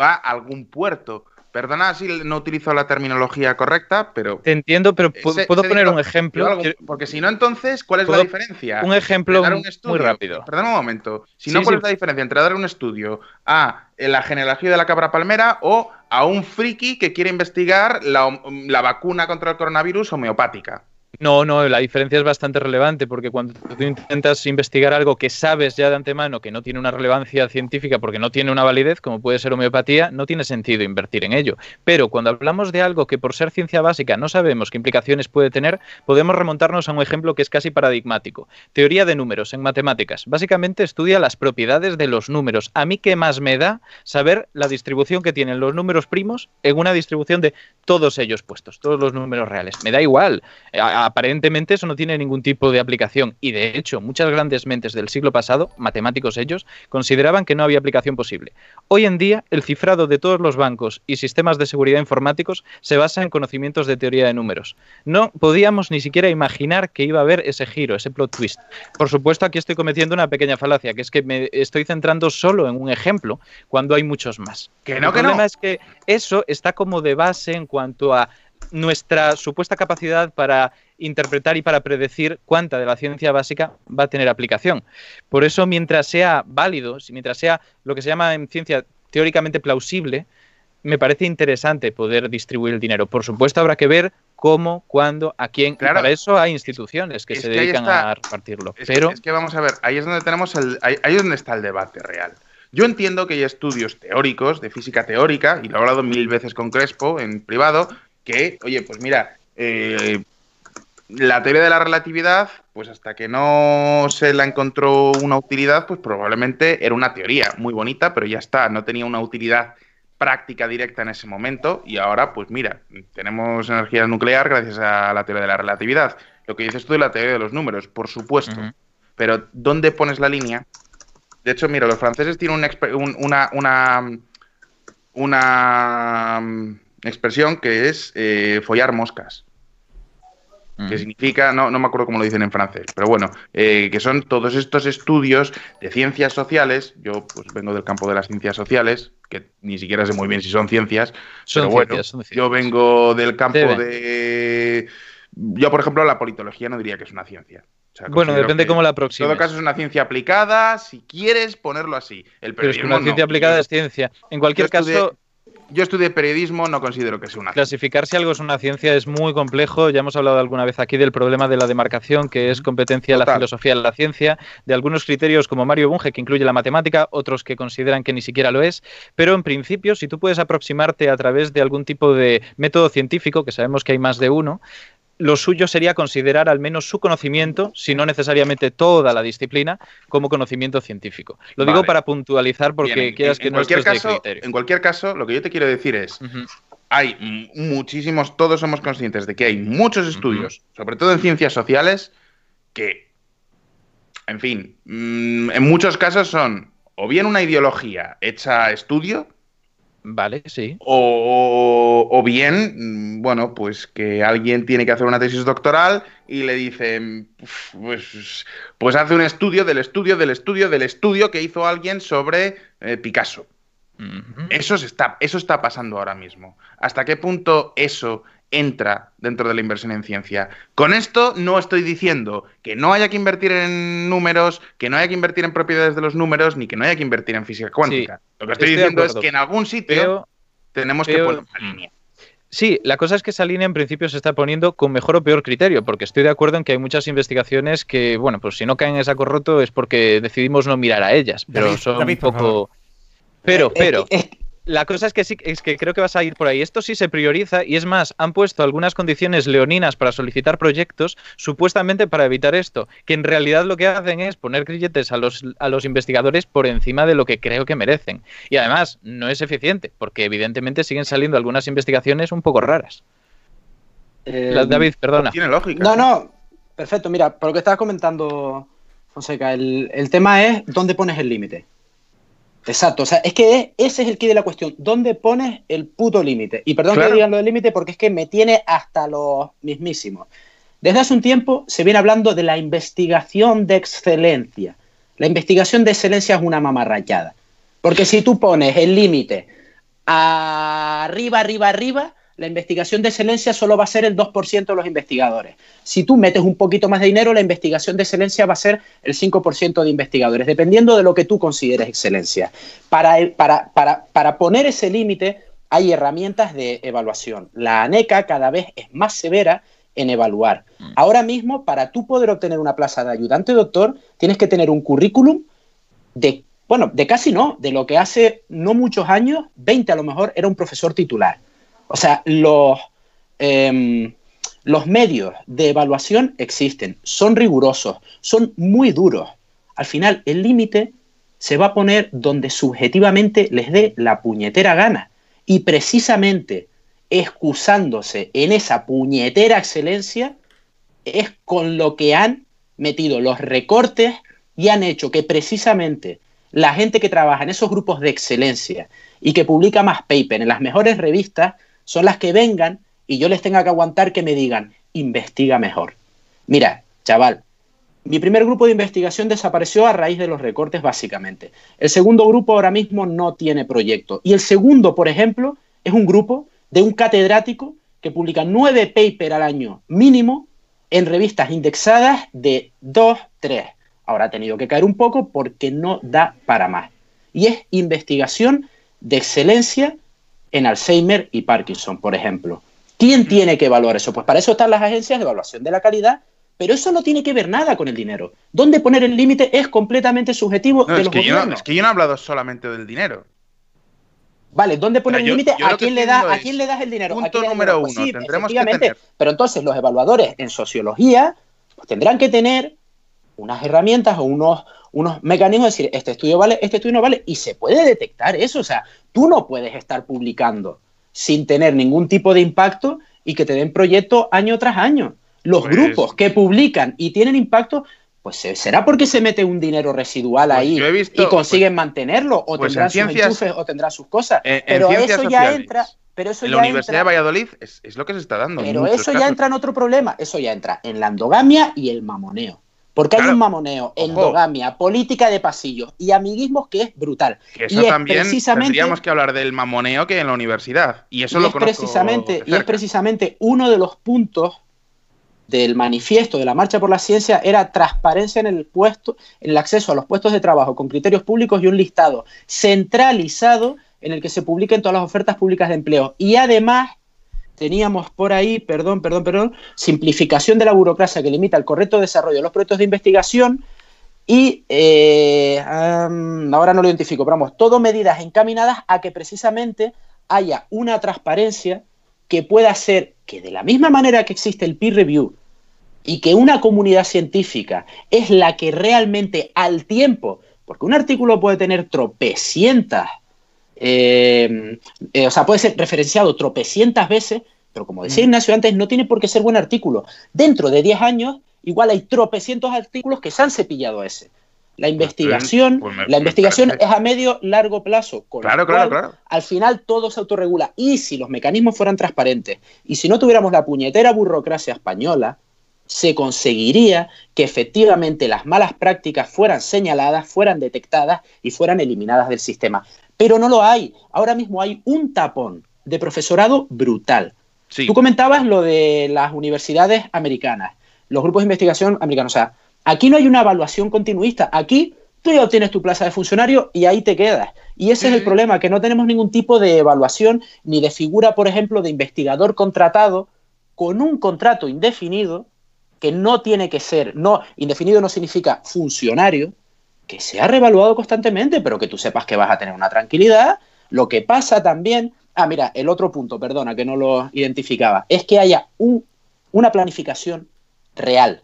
va a algún puerto. Perdona si no utilizo la terminología correcta, pero. Te entiendo, pero puedo poner un ejemplo. porque si no, entonces, ¿cuál es la diferencia? Un ejemplo muy rápido. Perdona un momento. Si no, ¿cuál es la diferencia entre dar un estudio a la genealogía de la cabra palmera o a un friki que quiere investigar la, la vacuna contra el coronavirus homeopática? No, no, la diferencia es bastante relevante porque cuando tú intentas investigar algo que sabes ya de antemano que no tiene una relevancia científica porque no tiene una validez, como puede ser homeopatía, no tiene sentido invertir en ello. Pero cuando hablamos de algo que por ser ciencia básica no sabemos qué implicaciones puede tener, podemos remontarnos a un ejemplo que es casi paradigmático. Teoría de números en matemáticas. Básicamente estudia las propiedades de los números. A mí qué más me da saber la distribución que tienen los números primos en una distribución de todos ellos puestos, todos los números reales. Me da igual aparentemente eso no tiene ningún tipo de aplicación y de hecho muchas grandes mentes del siglo pasado, matemáticos ellos, consideraban que no había aplicación posible. Hoy en día el cifrado de todos los bancos y sistemas de seguridad informáticos se basa en conocimientos de teoría de números. No podíamos ni siquiera imaginar que iba a haber ese giro, ese plot twist. Por supuesto aquí estoy cometiendo una pequeña falacia, que es que me estoy centrando solo en un ejemplo cuando hay muchos más. Que no, el problema es que eso está como de base en cuanto a nuestra supuesta capacidad para interpretar y para predecir cuánta de la ciencia básica va a tener aplicación. Por eso, mientras sea válido, mientras sea lo que se llama en ciencia teóricamente plausible, me parece interesante poder distribuir el dinero. Por supuesto, habrá que ver cómo, cuándo, a quién. para eso hay instituciones que se dedican a repartirlo. Es Pero... Que, es que vamos a ver, ahí es donde tenemos el, ahí, ahí es donde está el debate real. Yo entiendo que hay estudios teóricos de física teórica, y lo he hablado mil veces con Crespo en privado, que, oye, pues mira, eh, la teoría de la relatividad, pues hasta que no se la encontró una utilidad, pues probablemente era una teoría muy bonita, pero ya está, no tenía una utilidad práctica directa en ese momento y ahora, pues mira, tenemos energía nuclear gracias a la teoría de la relatividad. Lo que dices tú de la teoría de los números, por supuesto, pero ¿dónde pones la línea? De hecho, mira, los franceses tienen una, una, una expresión que es eh, follar moscas. Que significa, no, no me acuerdo cómo lo dicen en francés, pero bueno, eh, que son todos estos estudios de ciencias sociales. Yo pues vengo del campo de las ciencias sociales, que ni siquiera sé muy bien si son ciencias, pero bueno, yo vengo del campo de. Yo, por ejemplo, la politología no diría que es una ciencia. bueno, depende cómo la aproximes. En todo caso es una ciencia aplicada, si quieres ponerlo así. El pero es que una ciencia aplicada es ciencia. En cualquier caso, yo estudié periodismo, no considero que sea una Clasificar si algo es una ciencia es muy complejo. Ya hemos hablado alguna vez aquí del problema de la demarcación, que es competencia de la filosofía de la ciencia, de algunos criterios como Mario Bunge, que incluye la matemática, otros que consideran que ni siquiera lo es. Pero en principio, si tú puedes aproximarte a través de algún tipo de método científico, que sabemos que hay más de uno, lo suyo sería considerar al menos su conocimiento, si no necesariamente toda la disciplina, como conocimiento científico. Lo digo para puntualizar porque quieras que en no cualquier caso, En cualquier caso, lo que yo te quiero decir es, hay muchísimos, todos somos conscientes de que hay muchos estudios, sobre todo en ciencias sociales, que, en fin, mm, en muchos casos son o bien una ideología hecha estudio, Vale, sí. O, bien, mm, bueno, pues que alguien tiene que hacer una tesis doctoral y le dicen, pues, pues hace un estudio del estudio del estudio del estudio que hizo alguien sobre eh, Picasso. eso, está, eso está pasando ahora mismo. ¿Hasta qué punto eso entra dentro de la inversión en ciencia. Con esto no estoy diciendo que no haya que invertir en números, que no haya que invertir en propiedades de los números, ni que no haya que invertir en física cuántica. Lo que estoy, diciendo es que en algún sitio tenemos que poner una línea. Sí, la cosa es que esa línea en principio se está poniendo con mejor o peor criterio, porque estoy de acuerdo en que hay muchas investigaciones que, bueno, pues si no caen en saco roto es porque decidimos no mirar a ellas, pero son un poco... Pero, eh, pero... Eh, la cosa es que sí, es que creo que vas a ir por ahí. Esto sí se prioriza y es más, han puesto algunas condiciones leoninas para solicitar proyectos, supuestamente para evitar esto, que en realidad lo que hacen es poner grilletes a los, a los investigadores por encima de lo que creo que merecen. Y además, no es eficiente, porque evidentemente siguen saliendo algunas investigaciones un poco raras. Eh, David, perdona. Tiene lógica. No, no, perfecto. Mira, por lo que estabas comentando, Fonseca, el, el tema es dónde pones el límite. Exacto, o sea, es que ese es el key de la cuestión. ¿Dónde pones el puto límite? Y perdón que diga lo del límite porque es que me tiene hasta los mismísimos. Desde hace un tiempo se viene hablando de la investigación de excelencia. La investigación de excelencia es una mamarrachada. Porque si tú pones el límite arriba, arriba, arriba, la investigación de excelencia solo va a ser el 2% de los investigadores. Si tú metes un poquito más de dinero, la investigación de excelencia va a ser el 5% de investigadores, dependiendo de lo que tú consideres excelencia. Para, para, para, para poner ese límite hay herramientas de evaluación. La ANECA cada vez es más severa en evaluar. Mm. Ahora mismo, para tú poder obtener una plaza de ayudante doctor, tienes que tener un currículum de, bueno, de casi no, de lo que hace no muchos años, 20 a lo mejor, era un profesor titular. O sea, los, em, los medios de evaluación existen, son rigurosos, son muy duros. Al final, el límite se va a poner donde subjetivamente les dé la puñetera gana. Y precisamente excusándose en esa puñetera excelencia es con lo que han metido los recortes y han hecho que precisamente la gente que trabaja en esos grupos de excelencia y que publica más paper en las mejores revistas son las que vengan y yo les tenga que aguantar que me digan, investiga mejor. Mira, chaval, mi primer grupo de investigación desapareció a raíz de los recortes, básicamente. El segundo grupo ahora mismo no tiene proyecto. Y el segundo, por ejemplo, es un grupo de un catedrático que publica nueve papers al año mínimo en revistas indexadas de dos, tres. Ahora ha tenido que caer un poco porque no da para más. Y es investigación de excelencia en Alzheimer y Parkinson, por ejemplo. ¿Quién tiene que evaluar eso? Pues para eso están las agencias de evaluación de la calidad pero eso no tiene que ver nada con el dinero. ¿Dónde poner el límite es completamente subjetivo de es que Yo no, es que yo no he hablado solamente del dinero. Vale, ¿dónde poner el límite? ¿A quién le da, a quién le das el dinero? Punto número uno. tendremos que tener. Pero entonces los evaluadores en sociología pues tendrán que tener unas herramientas o unos, unos mecanismos de decir, este estudio vale, este estudio no vale, y se puede detectar eso. O sea, tú no puedes estar publicando sin tener ningún tipo de impacto y que te den proyectos año tras año. Los pues grupos que publican y tienen impacto, pues será porque se mete un dinero residual pues ahí y consiguen pues, mantenerlo, o tendrán sus enchufes, o tendrán sus cosas. pero eso ya entra. Pero eso en la Universidad de Valladolid es, lo que se está dando. Pero eso ya entra en otro problema. Eso ya entra en la endogamia y el mamoneo. Porque hay un mamoneo, endogamia, política de pasillos y amiguismos que es brutal. Que eso también tendríamos que hablar del mamoneo que en la universidad. Y eso lo es precisamente Y es precisamente uno de los puntos del manifiesto de la Marcha por la Ciencia era transparencia en el puesto, en el acceso a los puestos de trabajo con criterios públicos y un listado centralizado en el que se publiquen todas las ofertas públicas de empleo. Y además teníamos por ahí, perdón, perdón, perdón, simplificación de la burocracia que limita el correcto desarrollo de los proyectos de investigación y eh, ahora no lo identifico, pero vamos, todo medidas encaminadas a que precisamente haya una transparencia que pueda hacer que de la misma manera que existe el peer review y que una comunidad científica es la que realmente al tiempo, porque un artículo puede tener tropecientas, eh, eh, o sea, puede ser referenciado tropecientas veces, pero como decía Ignacio antes, no tiene por qué ser buen artículo. Dentro de 10 años, igual hay tropecientos artículos que se han cepillado ese. La investigación, pues, la investigación es a medio largo plazo. claro, claro, claro. Al final todo se autorregula. Y si los mecanismos fueran transparentes y si no tuviéramos la puñetera burocracia española, se conseguiría que efectivamente las malas prácticas fueran señaladas, fueran detectadas y fueran eliminadas del sistema. Pero no lo hay. Ahora mismo hay un tapón de profesorado brutal. Tú comentabas lo de las universidades americanas, los grupos de investigación americanos. O sea, aquí no hay una evaluación continuista. Aquí tú ya obtienes tu plaza de funcionario y ahí te quedas. Y ese es el problema, que no tenemos ningún tipo de evaluación ni de figura, por ejemplo, de investigador contratado con un contrato indefinido que no tiene que ser, no, indefinido no significa funcionario, que se ha revaluado constantemente, pero que tú sepas que vas a tener una tranquilidad. Lo que pasa también, ah, mira, el otro punto, perdona que no lo identificaba, es que haya un, una planificación real,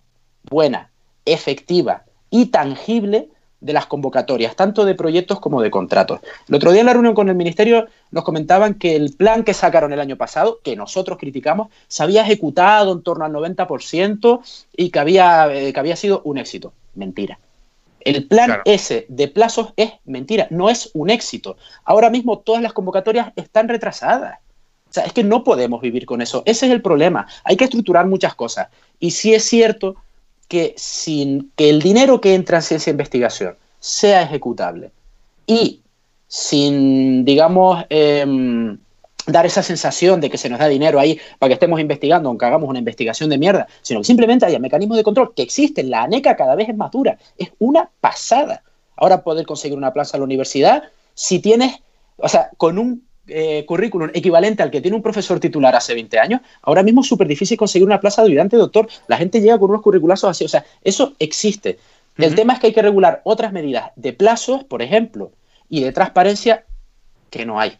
buena, efectiva y tangible de las convocatorias, tanto de proyectos como de contratos. El otro día en la reunión con el Ministerio nos comentaban que el plan que sacaron el año pasado, que nosotros criticamos, se había ejecutado en torno al 90% y que había, eh, que había sido un éxito. Mentira. El plan ese de plazos es mentira, no es un éxito. Ahora mismo todas las convocatorias están retrasadas. O sea, es que no podemos vivir con eso. Ese es el problema. Hay que estructurar muchas cosas. Y sí es cierto que sin que el dinero que entra en ciencia e investigación sea ejecutable y sin, digamos, em, dar esa sensación de que se nos da dinero ahí para que estemos investigando, aunque hagamos una investigación de mierda, sino que simplemente haya mecanismos de control que existen. La ANECA cada vez es más dura. Es una pasada. Ahora poder conseguir una plaza en la universidad, si tienes, o sea, con un eh, currículum equivalente al que tiene un profesor titular hace 20 años, ahora mismo es súper difícil conseguir una plaza de ayudante doctor. La gente llega con unos curriculazos así. O sea, eso existe. El tema es que hay que regular otras medidas de plazos, por ejemplo, y de transparencia que no hay.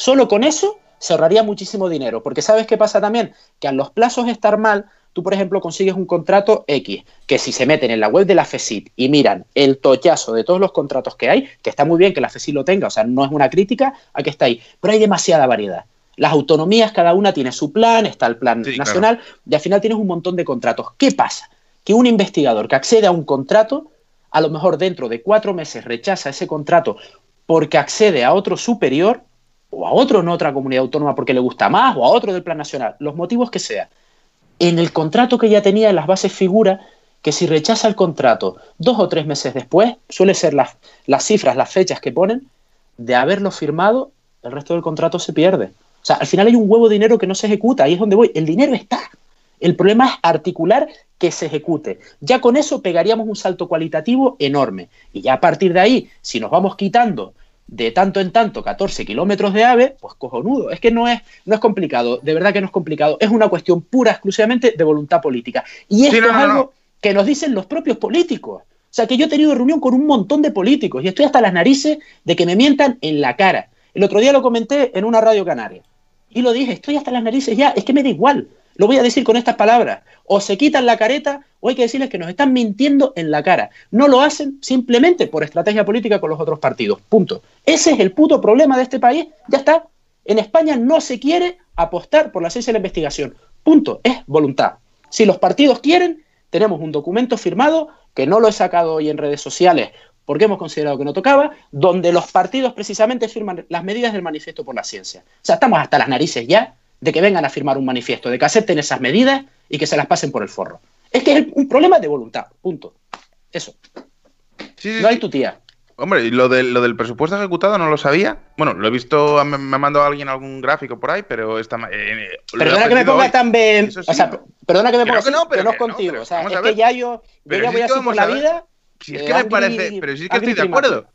Solo con eso se ahorraría muchísimo dinero, porque ¿sabes qué pasa también? Que a los plazos estar mal, tú, por ejemplo, consigues un contrato X, que si se meten en la web de la FECIT y miran el tochazo de todos los contratos que hay, que está muy bien que la FECIT lo tenga, o sea, no es una crítica a que está ahí, pero hay demasiada variedad. Las autonomías, cada una tiene su plan, está el plan nacional, y al final tienes un montón de contratos. ¿Qué pasa? Que un investigador que accede a un contrato, a lo mejor dentro de cuatro meses rechaza ese contrato porque accede a otro superior o a otro en otra comunidad autónoma porque le gusta más o a otro del plan nacional, los motivos que sea. En el contrato que ya tenía en las bases figura que si rechaza el contrato dos o tres meses después, suele ser las, las cifras, las fechas que ponen, de haberlo firmado, el resto del contrato se pierde. O sea, al final hay un huevo de dinero que no se ejecuta, ahí es donde voy. El dinero está. El problema es articular que se ejecute. Ya con eso pegaríamos un salto cualitativo enorme. Y ya a partir de ahí, si nos vamos quitando de tanto en tanto 14 kilómetros de ave, pues cojonudo. Es que no es, no es complicado, de verdad que no es complicado. Es una cuestión pura, exclusivamente de voluntad política. Y esto es algo que nos dicen los propios políticos. O sea, que yo he tenido reunión con un montón de políticos y estoy hasta las narices de que me mientan en la cara. El otro día lo comenté en una radio canaria. Y lo dije, estoy hasta las narices ya, es que me da igual. Lo voy a decir con estas palabras. O se quitan la careta o hay que decirles que nos están mintiendo en la cara. No lo hacen simplemente por estrategia política con los otros partidos. Punto. Ese es el puto problema de este país. Ya está. En España no se quiere apostar por la ciencia de la investigación. Punto. Es voluntad. Si los partidos quieren, tenemos un documento firmado, que no lo he sacado hoy en redes sociales porque hemos considerado que no tocaba, donde los partidos precisamente firman las medidas del manifiesto por la ciencia. O sea, estamos hasta las narices ya de que vengan a firmar un manifiesto, de que acepten esas medidas y que se las pasen por el forro. Es que es un problema de voluntad, punto. Eso. no hay tu tía. Hombre, y lo, lo del presupuesto ejecutado no lo sabía. Bueno, lo he visto, me, me ha mandado alguien algún gráfico por ahí, pero está. Eh, perdona que me ponga tan bien. O sea, perdona que me ponga. Que no, pero, no es contigo. o sea, es que ya yo, yo ya voy así por la vida. Si es que me parece. Pero si es que estoy de acuerdo.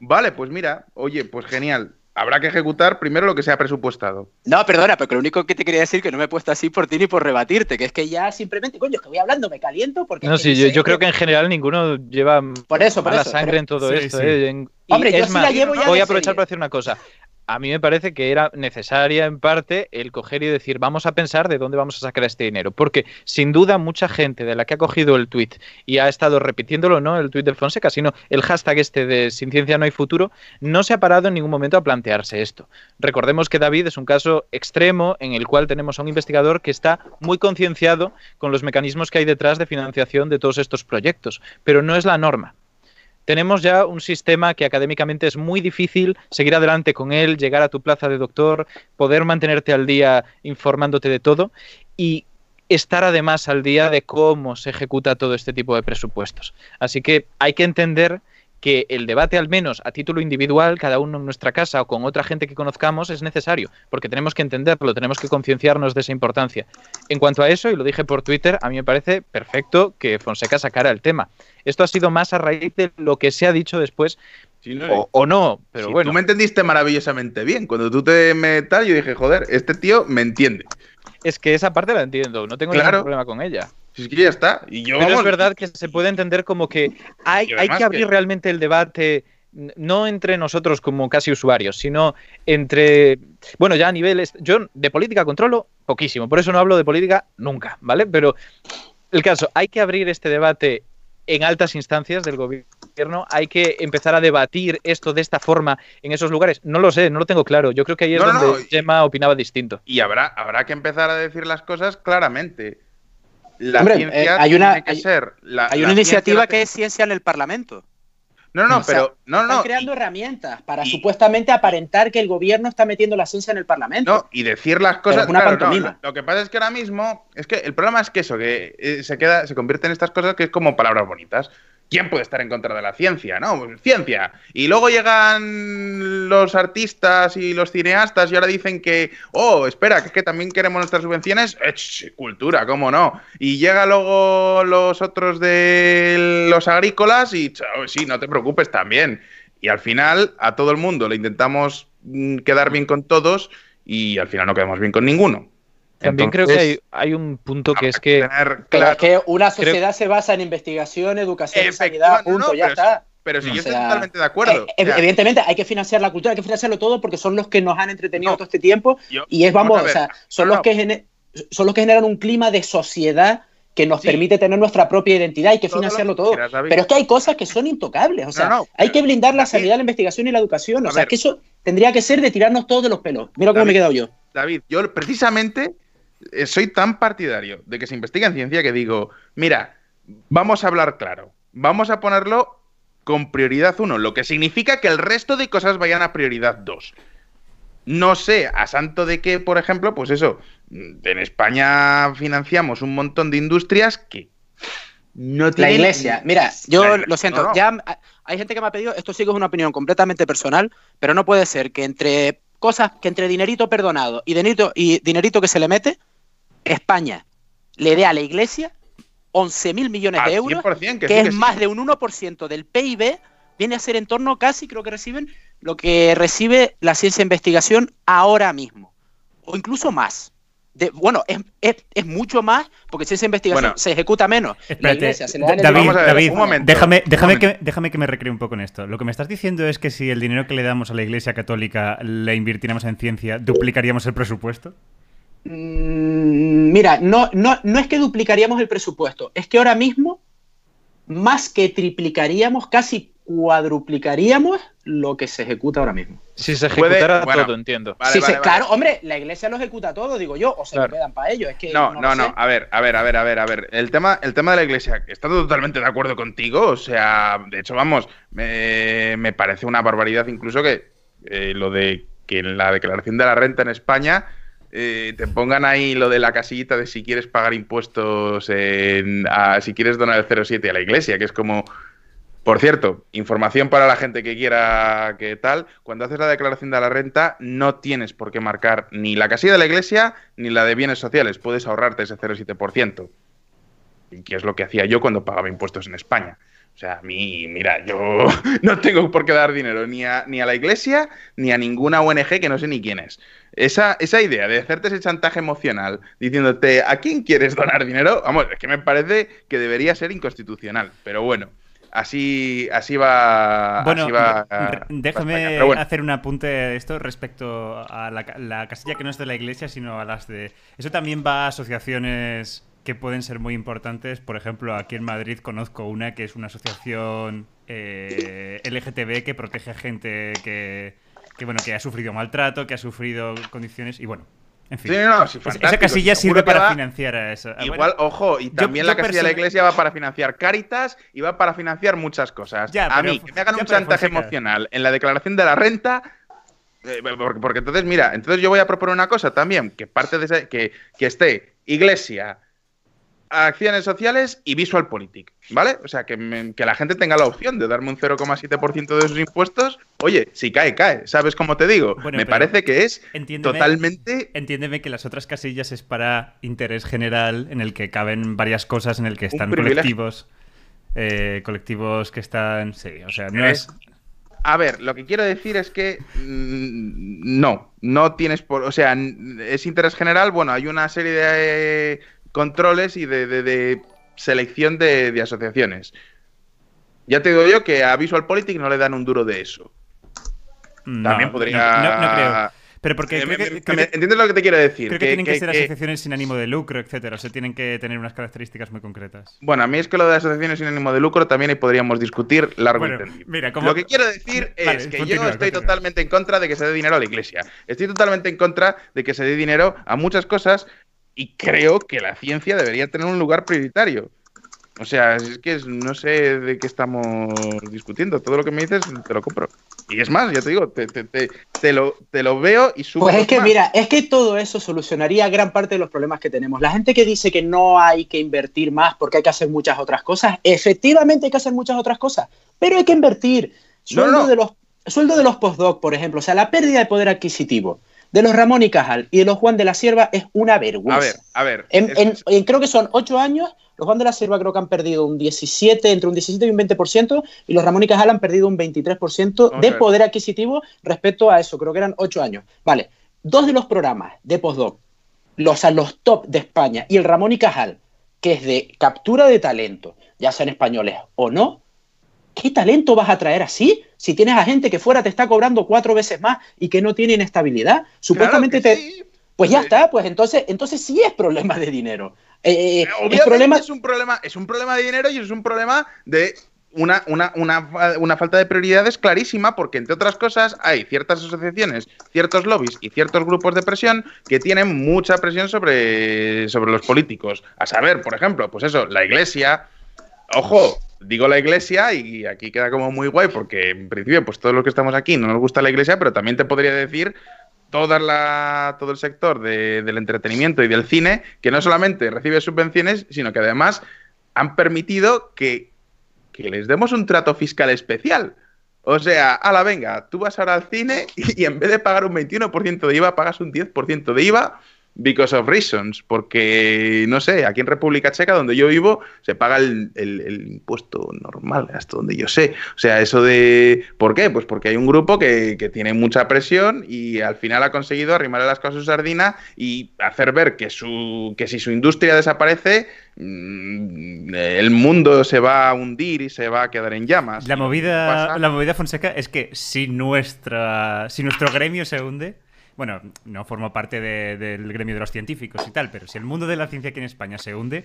Vale, pues mira, oye, pues genial habrá que ejecutar primero lo que se ha presupuestado. No, perdona, pero lo único que te quería decir que no me he puesto así por ti ni por rebatirte, que es que ya simplemente, coño, es que voy hablando, me caliento porque... No, sí, yo, creo que en general ninguno lleva por eso, por la sangre en todo esto. ¿eh? Hombre, yo sí la llevo ya Voy a aprovechar para decir una cosa a mí me parece que era necesaria en parte el coger y decir, vamos a pensar de dónde vamos a sacar este dinero. Porque sin duda mucha gente de la que ha cogido el tweet y ha estado repitiéndolo, no el tweet de Fonseca, sino el hashtag este de sin ciencia no hay futuro, no se ha parado en ningún momento a plantearse esto. Recordemos que David es un caso extremo en el cual tenemos a un investigador que está muy concienciado con los mecanismos que hay detrás de financiación de todos estos proyectos, pero no es la norma tenemos ya un sistema que académicamente es muy difícil seguir adelante con él, llegar a tu plaza de doctor, poder mantenerte al día informándote de todo y estar además al día de cómo se ejecuta todo este tipo de presupuestos. Así que hay que entender que el debate, al menos a título individual, cada uno en nuestra casa o con otra gente que conozcamos, es necesario, porque tenemos que entenderlo, tenemos que concienciarnos de esa importancia. En cuanto a eso, y lo dije por Twitter, a mí me parece perfecto que Fonseca sacara el tema. Esto ha sido más a raíz de lo que se ha dicho después, o, no, pero bueno. Tú me entendiste maravillosamente bien. Cuando tú te metas, yo dije, joder, este tío me entiende. Es que esa parte la entiendo, no tengo ningún problema con ella. Si es que ya está. Y yo, Pero es verdad que se puede entender como que hay, hay que abrir realmente el debate no entre nosotros como casi usuarios, sino entre, bueno, ya a niveles, yo de política controlo poquísimo, por eso no hablo de política nunca, ¿vale? Pero el caso, hay que abrir este debate en altas instancias del gobierno, hay que empezar a debatir esto de esta forma en esos lugares. No lo sé, no lo tengo claro. Yo creo que ahí es donde Gemma opinaba distinto. Y habrá, habrá que empezar a decir las cosas claramente. La ciencia eh, hay una, tiene que ser. hay una iniciativa que es ciencia en el Parlamento. No, no, pero no, no. Están creando herramientas para supuestamente aparentar que el gobierno está metiendo la ciencia en el Parlamento. No, y decir las cosas. Una claro, lo que pasa es que ahora mismo es que el problema es que eso, que eh, se queda, se convierte en estas cosas que es como palabras bonitas. ¿Quién puede estar en contra de la ciencia? ¿No? Pues, ciencia. Y luego llegan los artistas y los cineastas y ahora dicen que, oh, espera, que es que también queremos nuestras subvenciones. Eh, cultura, ¿cómo no? Y llega luego los otros de los agrícolas y, sí, no te preocupes también. Y al final a todo el mundo le intentamos mm, quedar bien con todos y al final no quedamos bien con ninguno. También creo que hay, un punto que es que... Claro, que una sociedad se basa en investigación, educación, sanidad, punto, ya está. Pero si yo estoy totalmente de acuerdo. Eh, evidentemente hay que financiar la cultura, hay que financiarlo todo porque son los que nos han entretenido todo este tiempo y es, vamos, o sea, son, los que son los que generan un clima de sociedad que nos permite tener nuestra propia identidad, hay que financiarlo todo. Pero es que hay cosas que son intocables, o sea, hay que blindar la sanidad, la investigación y la educación, o sea, que eso tendría que ser de tirarnos todos de los pelos. Mira cómo me he quedado yo. David, yo precisamente soy tan partidario de que se investigue en ciencia que digo, mira, vamos a hablar claro, vamos a ponerlo con prioridad 1, lo que significa que el resto de cosas vayan a prioridad 2. No sé, a santo de que, por ejemplo, pues eso, en España financiamos un montón de industrias que no tienen... La iglesia, mira, yo lo siento, ya hay gente que me ha pedido, esto sí que es una opinión completamente personal, pero no puede ser que entre cosas, que entre dinerito perdonado y dinerito, y dinerito que se le mete, España le dé a la iglesia 11 mil millones de euros, que, es más de un 1% del PIB, viene a ser en torno casi, creo que reciben, lo que recibe la ciencia e investigación ahora mismo, o incluso más. bueno, es, mucho más porque ciencia e investigación se ejecuta menos. Espérate, David, David déjame, déjame, que, déjame que me recree un poco en esto. Lo que me estás diciendo es que si el dinero que le damos a la Iglesia Católica le invirtiéramos en ciencia, ¿duplicaríamos el presupuesto? Mm, mira, no, no, no es que duplicaríamos el presupuesto, es que ahora mismo más que triplicaríamos, casi cuadruplicaríamos lo que se ejecuta ahora mismo. Si se ejecutara todo, entiendo. claro, hombre, la iglesia lo ejecuta todo, digo yo, o se lo quedan para ellos. Es que no, no, no, a ver, a ver, a ver, a ver, a ver. El tema, el tema de la iglesia, estoy totalmente de acuerdo contigo, o sea, de hecho, vamos, me, parece una barbaridad incluso que eh, lo de que en la declaración de la renta en España eh, te pongan ahí lo de la casillita de si quieres pagar impuestos, en, si quieres donar el 07 a la iglesia, que es como, por cierto, información para la gente que quiera que tal, cuando haces la declaración de la renta no tienes por qué marcar ni la casilla de la iglesia ni la de bienes sociales, puedes ahorrarte ese 0,7%, que es lo que hacía yo cuando pagaba impuestos en España. O sea, a mí, mira, yo no tengo por qué dar dinero ni a, ni a la iglesia ni a ninguna ONG que no sé ni quién es. Esa, esa idea de hacerte ese chantaje emocional diciéndote a quién quieres donar dinero, vamos, es que me parece que debería ser inconstitucional. Pero bueno, así, así va. Bueno, déjame hacer un apunte de esto respecto a la, la casilla que no es de la iglesia, sino a las de. Eso también va a asociaciones que pueden ser muy importantes. Por ejemplo, aquí en Madrid conozco una que es una asociación eh, LGTB que protege a gente que, bueno, que ha sufrido maltrato, que ha sufrido condiciones y bueno. En fin, esa casilla sirve para financiar a eso. Igual, ojo, y también la casilla de la iglesia va para financiar Caritas y va para financiar muchas cosas. a mí, que me hagan un chantaje emocional en la declaración de la renta, eh, porque, entonces, mira, entonces yo voy a proponer una cosa también, que parte de que, que esté iglesia, acciones sociales y visual politic, ¿vale? O sea, que, la gente tenga la opción de darme un 0,7% de sus impuestos. Oye, si cae, cae. ¿Sabes cómo te digo? me parece que es totalmente... Entiéndeme que las otras casillas es para interés general en el que caben varias cosas, en el que están colectivos... Eh, colectivos que están... Sí, o sea, no es... A ver, lo que quiero decir es que mm, no, no tienes por, o sea, es interés general. Bueno, hay una serie de controles y de, selección de, asociaciones. Ya te digo yo que a Visual Politics no le dan un duro de eso. También podría. No, creo. Pero porque. ¿Entiendes lo que te quiero decir? Creo que, tienen que, ser asociaciones sin ánimo de lucro, etcétera. O sea, tienen que tener unas características muy concretas. Bueno, a mí es que lo de asociaciones sin ánimo de lucro también podríamos discutir largo y tendido. Mira, Lo que quiero decir es que yo estoy totalmente en contra de que se dé dinero a la iglesia. Estoy totalmente en contra de que se dé dinero a muchas cosas y creo que la ciencia debería tener un lugar prioritario. O sea, es que no sé de qué estamos discutiendo. Todo lo que me dices te lo compro. Y es más, ya te digo, te, te, te, lo, te lo veo y subo. Pues es que, mira, es que todo eso solucionaría gran parte de los problemas que tenemos. La gente que dice que no hay que invertir más porque hay que hacer muchas otras cosas, efectivamente hay que hacer muchas otras cosas, pero hay que invertir. Sueldo, De, los, sueldo de los postdoc, por ejemplo, o sea, la pérdida de poder adquisitivo de los Ramón y Cajal y de los Juan de la Sierva es una vergüenza. A ver, a ver. En, creo que son ocho años, los Juan de la Sierva creo que han perdido un 17, entre un 17 y un 20%, y los Ramón y Cajal han perdido un 23% de poder adquisitivo respecto a eso, creo que eran ocho años. Vale, dos de los programas de postdoc, los, a los top de España, y el Ramón y Cajal, que es de captura de talento, ya sean españoles o no, ¿qué talento vas a traer así? Si tienes a gente que fuera te está cobrando cuatro veces más y que no tiene inestabilidad, supuestamente te... Pues ya está, pues entonces, entonces sí es problema de dinero. Eh, es, problema... es, un problema, es un problema de dinero y es un problema de una, una, una, una, falta de prioridades clarísima, porque entre otras cosas hay ciertas asociaciones, ciertos lobbies y ciertos grupos de presión que tienen mucha presión sobre, sobre los políticos. A saber, por ejemplo, pues eso, la iglesia. Ojo, digo la iglesia y aquí queda como muy guay porque en principio pues todos los que estamos aquí no nos gusta la iglesia, pero también te podría decir toda la, todo el sector del entretenimiento y del cine que no solamente recibe subvenciones, sino que además han permitido que, que les demos un trato fiscal especial. O sea, a la venga, tú vas ahora al cine y, y en vez de pagar un 21% de IVA, pagas un 10% de IVA Because of reasons, porque no sé, aquí en República Checa, donde yo vivo, se paga el, impuesto normal, hasta donde yo sé. O sea, eso de. ¿Por qué? Pues porque hay un grupo que, tiene mucha presión y al final ha conseguido arrimarle las cosas a su sardina y hacer ver que, su, que si su industria desaparece, mm, el mundo se va a hundir y se va a quedar en llamas. La movida, la movida Fonseca es que si, nuestra, si nuestro gremio se hunde bueno, no formo parte del gremio de los científicos y tal, pero si el mundo de la ciencia aquí en España se hunde,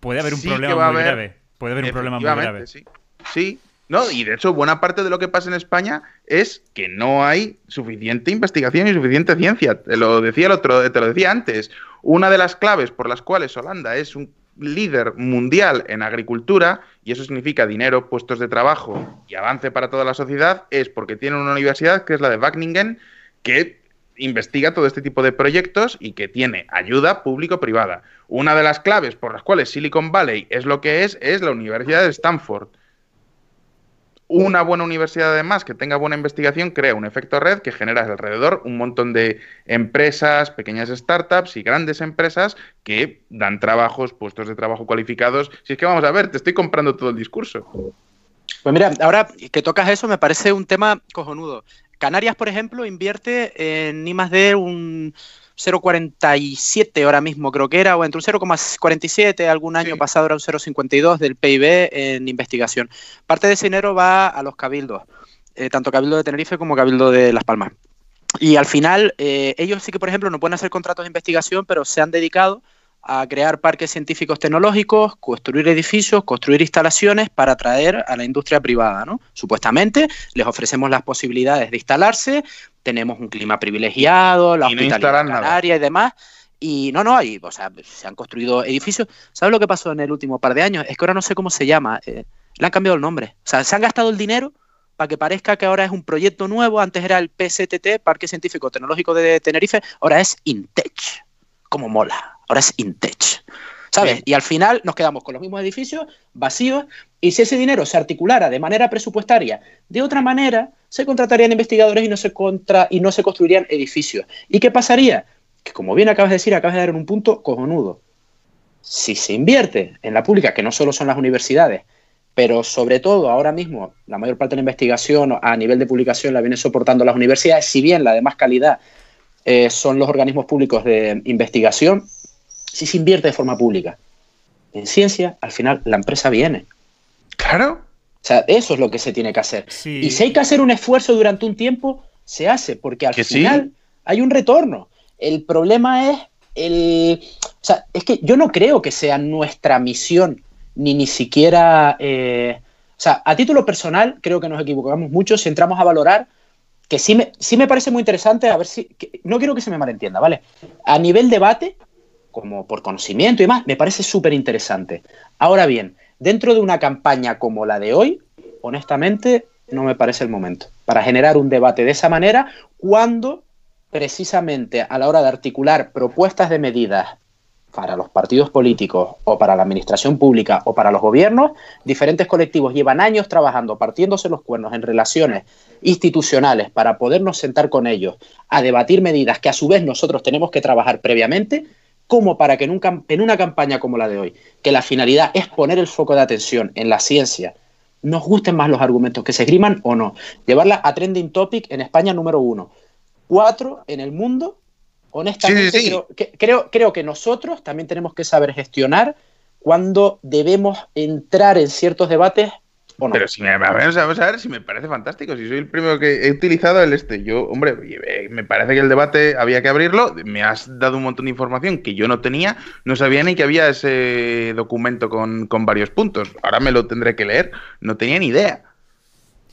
puede haber un problema muy grave. Puede haber un problema muy grave. Sí. sí. No, y de hecho, buena parte de lo que pasa en España es que no hay suficiente investigación y suficiente ciencia. Te lo decía el otro, te lo decía antes. Una de las claves por las cuales Holanda es un líder mundial en agricultura, y eso significa dinero, puestos de trabajo y avance para toda la sociedad, es porque tiene una universidad que es la de Wageningen, que investiga todo este tipo de proyectos y que tiene ayuda público-privada. Una de las claves por las cuales Silicon Valley es lo que es es la Universidad de Stanford. Una buena universidad además que tenga buena investigación crea un efecto red que genera alrededor un montón de empresas, pequeñas startups y grandes empresas que dan trabajos, puestos de trabajo cualificados. Si es que vamos a ver, te estoy comprando todo el discurso. Pues mira, ahora que tocas eso me parece un tema cojonudo. Canarias, por ejemplo, invierte en ni más de un 0,47 ahora mismo creo que era, o entre un 0,47, algún año pasado era un 0,52 del PIB en investigación. Parte de ese dinero va a los cabildos, eh, tanto Cabildo de Tenerife como Cabildo de Las Palmas. Y al final, eh, ellos sí que, por ejemplo, no pueden hacer contratos de investigación, pero se han dedicado a crear parques científicos tecnológicos, construir edificios, construir instalaciones para atraer a la industria privada, ¿no? Supuestamente les ofrecemos las posibilidades de instalarse, tenemos un clima privilegiado, la hospitalidad canaria y demás. Y no, no, hay, o sea, se han construido edificios. ¿Sabes lo que pasó en el último par de años? Es que ahora no sé cómo se llama. Eh, le han cambiado el nombre. O sea, se han gastado el dinero para que parezca que ahora es un proyecto nuevo. Antes era el PCTT, Parque Científico Tecnológico de Tenerife. Ahora es Intech. Como mola ahora es Intech. ¿Sabes? Y al final nos quedamos con los mismos edificios vacíos y si ese dinero se articulara de manera presupuestaria de otra manera, se contratarían investigadores y no se, contra, y no se construirían edificios. ¿Y qué pasaría? Que como bien acabas de decir, acabas de dar en un punto cojonudo. Si se invierte en la pública, que no solo son las universidades, pero sobre todo ahora mismo la mayor parte de la investigación a nivel de publicación la vienen soportando las universidades, si bien la de más calidad eh, son los organismos públicos de investigación, si se invierte de forma pública en ciencia, al final la empresa viene. Claro. O sea, eso es lo que se tiene que hacer. Y si hay que hacer un esfuerzo durante un tiempo, se hace, porque al final hay un retorno. El problema es el. O sea, es que yo no creo que sea nuestra misión, ni ni siquiera. Eh, o sea, a título personal, creo que nos equivocamos mucho si entramos a valorar que sí me, sí me parece muy interesante, a ver si. no quiero que se me malentienda, ¿vale? A nivel debate, como por conocimiento y más, me parece súper interesante. Ahora bien, dentro de una campaña como la de hoy, honestamente, no me parece el momento para generar un debate de esa manera cuando precisamente a la hora de articular propuestas de medidas para los partidos políticos o para la administración pública o para los gobiernos, diferentes colectivos llevan años trabajando, partiéndose los cuernos en relaciones institucionales para podernos sentar con ellos a debatir medidas que a su vez nosotros tenemos que trabajar previamente, como para que en, en una campaña como la de hoy, que la finalidad es poner el foco de atención en la ciencia, nos gusten más los argumentos que se esgriman o no. Llevarla a trending topic en España número uno. Cuatro en el mundo Honestamente, Creo, creo, que nosotros también tenemos que saber gestionar cuando debemos entrar en ciertos debates o. Pero si me, vamos a ver si me parece fantástico. Si soy el primero que he utilizado el este, yo, hombre, me parece que el debate había que abrirlo. Me has dado un montón de información que yo no tenía. No sabía ni que había ese documento con, con varios puntos. Ahora me lo tendré que leer. No tenía ni idea.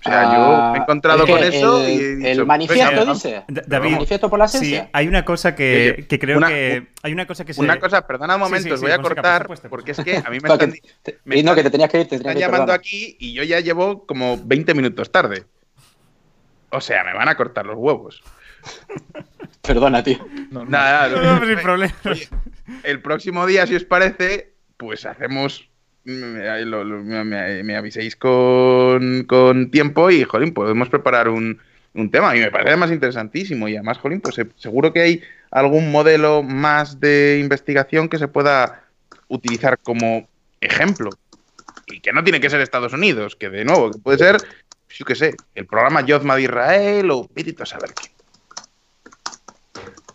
O sea, yo me he encontrado con eso y el manifiesto dice. David, el manifiesto por la ciencia. Sí, hay una cosa que, que creo que hay una cosa que se... Una cosa, perdona un momento, os voy a cortar porque es que a mí me están, me no, que te tenías que ir, te están llamando aquí y yo ya llevo como 20 minutos tarde. O sea, me van a cortar los huevos. Perdona, tío. No, nada, no, no, sin problema. el próximo día, si os parece, pues hacemos me, aviséis con, tiempo y, jolín, podemos preparar un, tema. Y me parece además interesantísimo. Y además, jolín, pues seguro que hay algún modelo más de investigación que se pueda utilizar como ejemplo. Y que no tiene que ser Estados Unidos, que de nuevo, que puede ser, yo qué sé, el programa Yozma de Israel o a saber qué.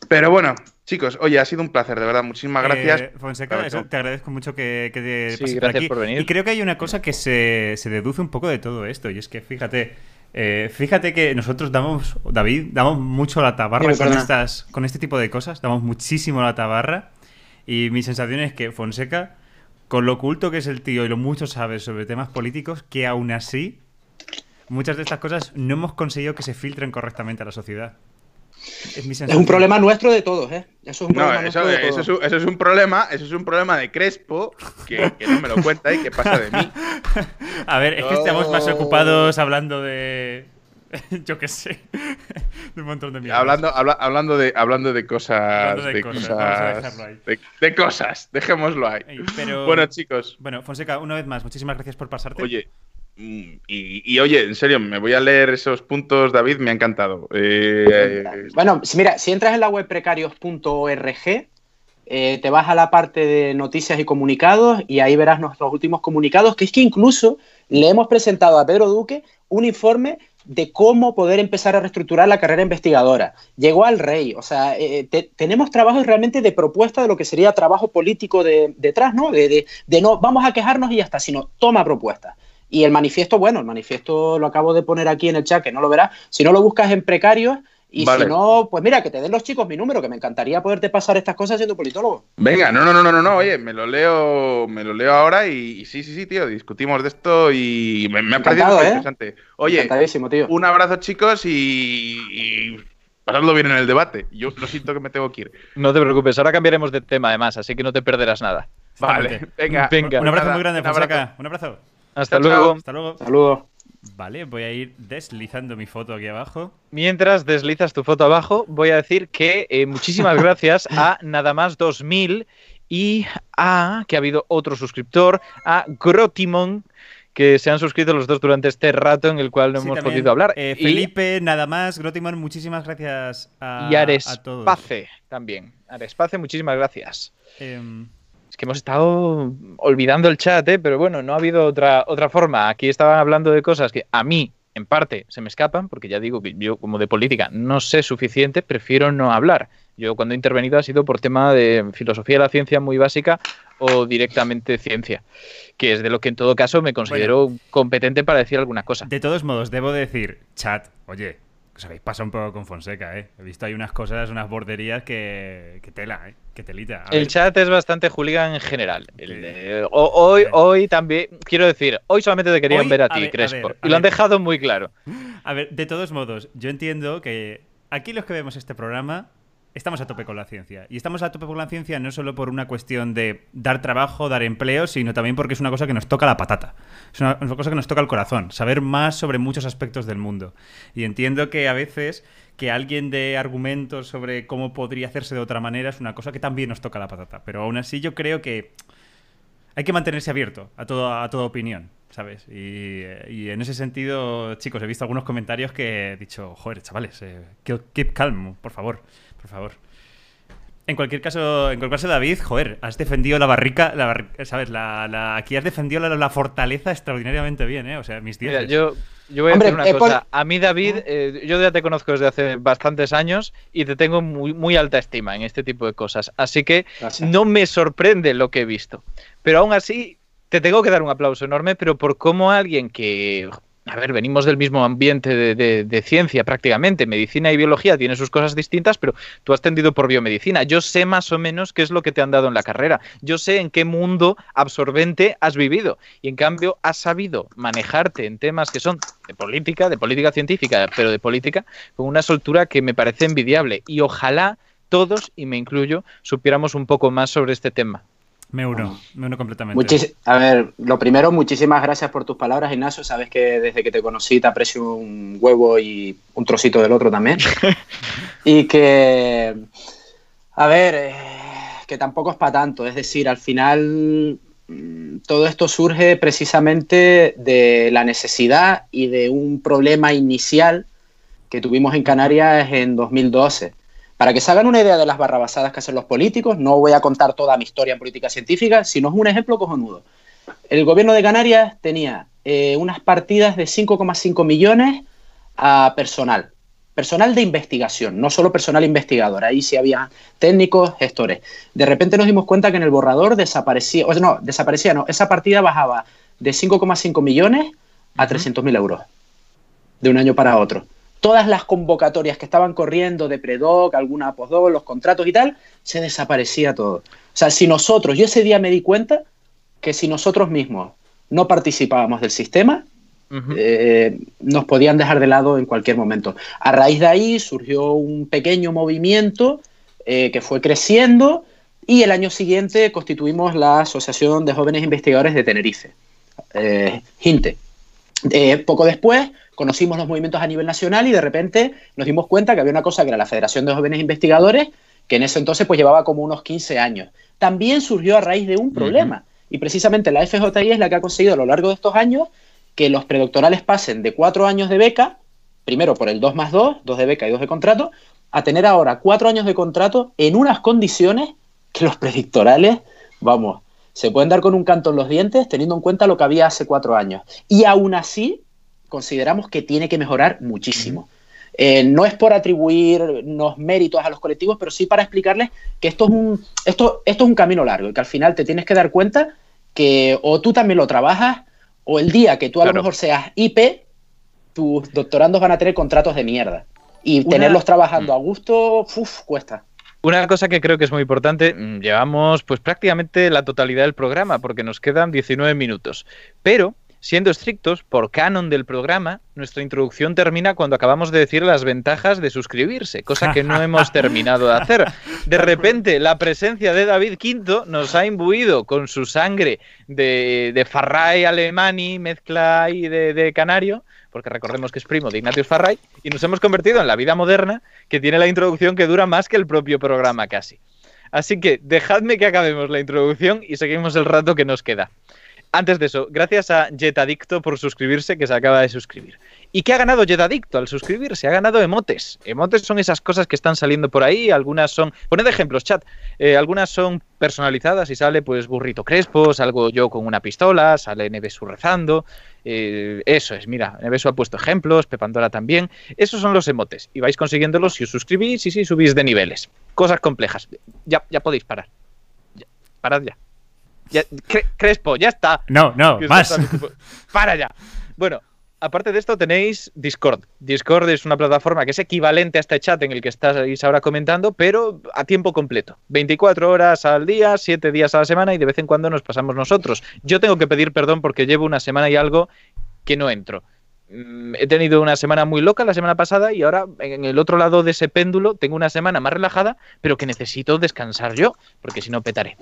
Pero bueno, Chicos, oye, ha sido un placer, de verdad. Muchísimas eh, gracias. Fonseca, te agradezco mucho que, que sí, gracias por, venir. Y creo que hay una cosa que se, deduce un poco de todo esto, y es que fíjate, eh, fíjate que nosotros damos, David, damos mucho la tabarra con, estas, con este tipo de cosas, damos muchísimo la tabarra, y mi sensación es que Fonseca, con lo oculto que es el tío y lo mucho sabe sobre temas políticos, que aún así, muchas de estas cosas no hemos conseguido que se filtren correctamente a la sociedad. Es, un problema nuestro de todos, ¿eh? Eso es un problema eso, es, un problema, eso es un problema de Crespo que, no me lo cuenta y que pasa de mí. A ver, es que estamos más ocupados hablando de. Yo qué sé. de un montón de mierda. Hablando, hablando, de, hablando de cosas. de, cosas. De, cosas. Dejémoslo ahí. bueno, chicos. Bueno, Fonseca, una vez más, muchísimas gracias por pasarte. Oye, Mm, y, oye, en serio, me voy a leer esos puntos, David, me ha encantado. Eh, bueno, mira, si entras en la web precarios.org, eh, te vas a la parte de noticias y comunicados y ahí verás nuestros últimos comunicados, que es que incluso le hemos presentado a Pedro Duque un informe de cómo poder empezar a reestructurar la carrera investigadora. Llegó al rey, o sea, eh, tenemos trabajos realmente de propuesta de lo que sería trabajo político detrás, ¿no? De, de, no vamos a quejarnos y ya está, sino toma propuestas. Y el manifiesto, bueno, el manifiesto lo acabo de poner aquí en el chat, que no lo verás. Si no lo buscas en precarios, y si no, pues mira, que te den los chicos mi número, que me encantaría poderte pasar estas cosas siendo politólogo. Venga, no, no, no, no, no, oye, me lo leo, me lo leo ahora y, sí, sí, sí, tío, discutimos de esto y me, ha parecido ¿eh? interesante. Oye, tío. un abrazo chicos y, y pasadlo bien en el debate. Yo lo siento que me tengo que ir. No te preocupes, ahora cambiaremos de tema además, así que no te perderás nada. Vale, venga. venga. Un abrazo muy grande, Fonseca. Un abrazo. Hasta luego. Hasta luego. Saludos. Vale, voy a ir deslizando mi foto aquí abajo. Mientras deslizas tu foto abajo, voy a decir que eh, muchísimas gracias a Nada más 2000 y a, que ha habido otro suscriptor, a Grotimon, que se han suscrito los dos durante este rato en el cual no hemos podido hablar. Eh, Felipe, nada más, Grotimon, muchísimas gracias a, y Arespace también. Arespace, muchísimas gracias. Eh, que hemos estado olvidando el chat, ¿eh? pero bueno, no ha habido otra, otra forma. Aquí estaban hablando de cosas que a mí, en parte, se me escapan, porque ya digo que yo como de política no sé suficiente, prefiero no hablar. Yo cuando he intervenido ha sido por tema de filosofía de la ciencia muy básica o directamente ciencia, que es de lo que en todo caso me considero competente para decir alguna cosa. De todos modos, debo decir, chat, oye, os habéis pasado un poco con Fonseca, ¿eh? He visto ahí unas cosas, unas borderías que, que tela, ¿eh? Que telita. el chat es bastante hooligan en general. hoy, hoy también, quiero decir, hoy solamente te querían ver a ti, Crespo. y lo han dejado muy claro. A ver, de todos modos, yo entiendo que aquí los que vemos este programa estamos a tope con la ciencia. Y estamos a tope con la ciencia no solo por una cuestión de dar trabajo, dar empleo, sino también porque es una cosa que nos toca la patata. Es una, cosa que nos toca el corazón, saber más sobre muchos aspectos del mundo. Y entiendo que a veces que alguien dé argumentos sobre cómo podría hacerse de otra manera es una cosa que también nos toca la patata. Pero aún así yo creo que hay que mantenerse abierto a, todo, a toda opinión. ¿sabes? Y, en ese sentido, chicos, he visto algunos comentarios que he dicho, joder, chavales, eh, keep calm, por favor por favor. En cualquier caso, en cualquier caso, David, joder, has defendido la barrica, ¿sabes? La, aquí has defendido la, fortaleza extraordinariamente bien, ¿eh? O sea, mis días. yo, yo voy a decir una cosa. A mí, David, eh, yo ya te conozco desde hace bastantes años y te tengo muy, muy alta estima en este tipo de cosas. Así que no me sorprende lo que he visto. Pero aún así, te tengo que dar un aplauso enorme, pero por cómo alguien que a ver, venimos del mismo ambiente de, ciencia prácticamente. Medicina y biología tienen sus cosas distintas, pero tú has tendido por biomedicina. Yo sé más o menos qué es lo que te han dado en la carrera. Yo sé en qué mundo absorbente has vivido. Y en cambio has sabido manejarte en temas que son de política, de política científica, pero de política, con una soltura que me parece envidiable. Y ojalá todos, y me incluyo, supiéramos un poco más sobre este tema. Me uno, me uno completamente. a ver, lo primero, muchísimas gracias por tus palabras, Ignacio. Sabes que desde que te conocí te aprecio un huevo y un trocito del otro también. y que, a ver, eh, que tampoco es para tanto. Es decir, al final mm, todo esto surge precisamente de la necesidad y de un problema inicial que tuvimos en Canarias en 2012 para que se hagan una idea de las barrabasadas que hacen los políticos, no voy a contar toda mi historia en política científica, sino es un ejemplo cojonudo. El gobierno de Canarias tenía eh, unas partidas de 5,5 millones a personal, personal de investigación, no solo personal investigador, ahí sí había técnicos, gestores. De repente nos dimos cuenta que en el borrador desaparecía, o sea, no, desaparecía, no, esa partida bajaba de 5,5 millones a 300.000 euros de un año para otro todas las convocatorias que estaban corriendo de predoc, alguna postdoc, los contratos y tal, se desaparecía todo. O sea, si nosotros, yo ese día me di cuenta que si nosotros mismos no participábamos del sistema, eh, nos podían dejar de lado en cualquier momento. A raíz de ahí surgió un pequeño movimiento eh, que fue creciendo y el año siguiente constituimos la Asociación de Jóvenes Investigadores de Tenerife, eh, JINTE. poco después conocimos los movimientos a nivel nacional y de repente nos dimos cuenta que había una cosa que era la Federación de Jóvenes Investigadores, que en ese entonces pues llevaba como unos 15 años. También surgió a raíz de un problema. Y precisamente la FJI es la que ha conseguido a lo largo de estos años que los predoctorales pasen de cuatro años de beca, primero por el 2 más 2, 2 de beca y 2 de contrato, a tener ahora cuatro años de contrato en unas condiciones que los predictorales, vamos, se pueden dar con un canto en los dientes teniendo en cuenta lo que había hace cuatro años. Y aún así, consideramos que tiene que mejorar muchísimo. Eh, no es por atribuirnos méritos a los colectivos, pero sí para explicarles que esto es un, esto, esto es un camino largo y que al final te tienes que dar cuenta que o tú también lo trabajas o el día que tú a lo mejor seas IP, tus doctorandos van a tener contratos de mierda. Y tenerlos trabajando mm. a gusto, uf, cuesta. Una cosa que creo que es muy importante, mm, llevamos pues prácticamente la totalidad del programa porque nos quedan 19 minutos, pero Siendo estrictos, por canon del programa, nuestra introducción termina cuando acabamos de decir las ventajas de suscribirse, cosa que no hemos terminado de hacer. De repente, la presencia de David V nos ha imbuido con su sangre de, de Farray Alemani, mezcla y de, canario, porque recordemos que es primo de Ignatius Farray, y nos hemos convertido en la vida moderna que tiene la introducción que dura más que el propio programa casi. Así que dejadme que acabemos la introducción y seguimos el rato que nos queda. Antes de eso, gracias a Jetadicto por suscribirse, que se acaba de suscribir. ¿Y qué ha ganado Jetadicto al suscribirse? Ha ganado emotes. Emotes son esas cosas que están saliendo por ahí, algunas son... Poned ejemplos, chat. Eh, algunas son personalizadas y sale pues Burrito Crespo, salgo yo con una pistola, sale Nevesu rezando. Eh, eso es, mira, Nevesu ha puesto ejemplos, Pepandora también. Esos son los emotes. Y vais consiguiéndolos si os suscribís y si subís de niveles. Cosas complejas. Ya, ya podéis parar. parad ya. Crespo, ya está. No, no, más. Para ya. Bueno, aparte de esto tenéis Discord. Discord es una plataforma que es equivalente a este chat en el que estáis ahora comentando, pero a tiempo completo. 24 horas al día, 7 días a la semana y de vez en cuando nos pasamos nosotros. Yo tengo que pedir perdón porque llevo una semana y algo que no entro. mm, he tenido una semana muy loca la semana pasada y ahora en el otro lado de ese péndulo tengo una semana más relajada, pero que necesito descansar yo, porque si no petaré.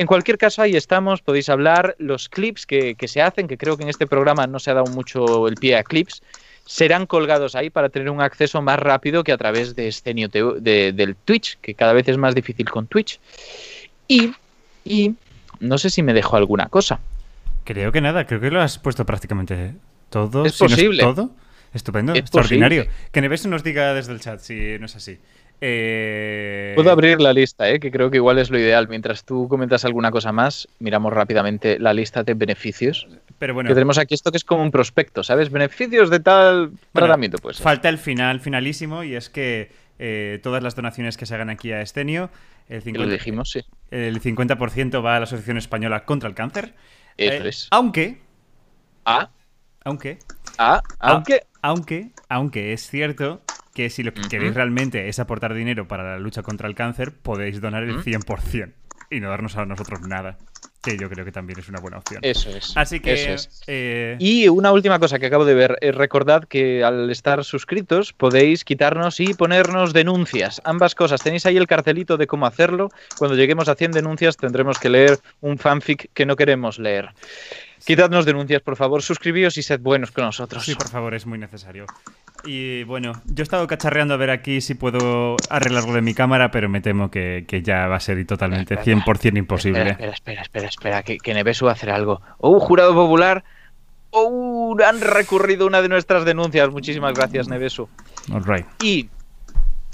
En cualquier caso, ahí estamos, podéis hablar, los clips que, se hacen, que creo que en este programa no se ha dado mucho el pie a clips, serán colgados ahí para tener un acceso más rápido que a través de Scenio del Twitch, que cada vez es más difícil con Twitch. Y, y no sé si me dejo alguna cosa. Creo que nada, creo que lo has puesto prácticamente todo. Es posible. todo. Estupendo, extraordinario. Que Neves nos diga desde el chat si no es así. Eh... Puedo abrir la lista, ¿eh? que creo que igual es lo ideal. Mientras tú comentas alguna cosa más, miramos rápidamente la lista de beneficios. Pero bueno. Que tenemos aquí esto que es como un prospecto, ¿sabes? Beneficios de tal tratamiento, pues. Falta el final finalísimo y es que eh, todas las donaciones que se hagan aquí a Estenio, el 50%, lo dijimos, sí. el 50 va a la Asociación Española contra el Cáncer. Eso eh, es. Aunque. Ah. Aunque. Ah, aunque. Aunque, aunque es cierto que si lo que queréis realmente es aportar dinero para la lucha contra el cáncer, podéis donar el 100% y no darnos a nosotros nada. Que yo creo que también es una buena opción. Eso es. Así que. Eh, y una última cosa que acabo de ver. Eh, recordad que al estar suscritos podéis quitarnos y ponernos denuncias. Ambas cosas. Tenéis ahí el cartelito de cómo hacerlo. Cuando lleguemos a 100 denuncias tendremos que leer un fanfic que no queremos leer. Quitadnos denuncias, por favor. Suscribíos y sed buenos con nosotros. Sí, por favor, es muy necesario. Y bueno, yo he estado cacharreando a ver aquí si puedo arreglarlo de mi cámara, pero me temo que, ya va a ser totalmente 100% imposible. Espera, espera, espera, espera, que, que Nevesu va a hacer algo. ¡Oh, jurado popular! ¡Oh, han recurrido una de nuestras denuncias! Muchísimas gracias, Nevesu. All right. Y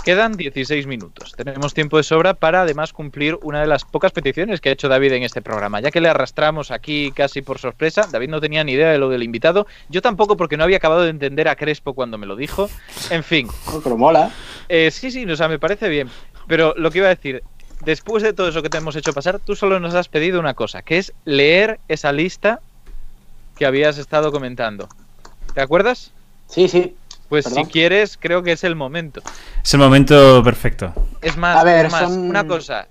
Quedan 16 minutos. Tenemos tiempo de sobra para además cumplir una de las pocas peticiones que ha hecho David en este programa. Ya que le arrastramos aquí casi por sorpresa, David no tenía ni idea de lo del invitado. Yo tampoco porque no había acabado de entender a Crespo cuando me lo dijo. En fin. Pero mola. Eh, sí, sí, o sea, me parece bien. Pero lo que iba a decir, después de todo eso que te hemos hecho pasar, tú solo nos has pedido una cosa, que es leer esa lista que habías estado comentando. ¿Te acuerdas? Sí, sí. Pues si quieres, creo que es el momento. Es el momento perfecto. Es más, ver, una cosa.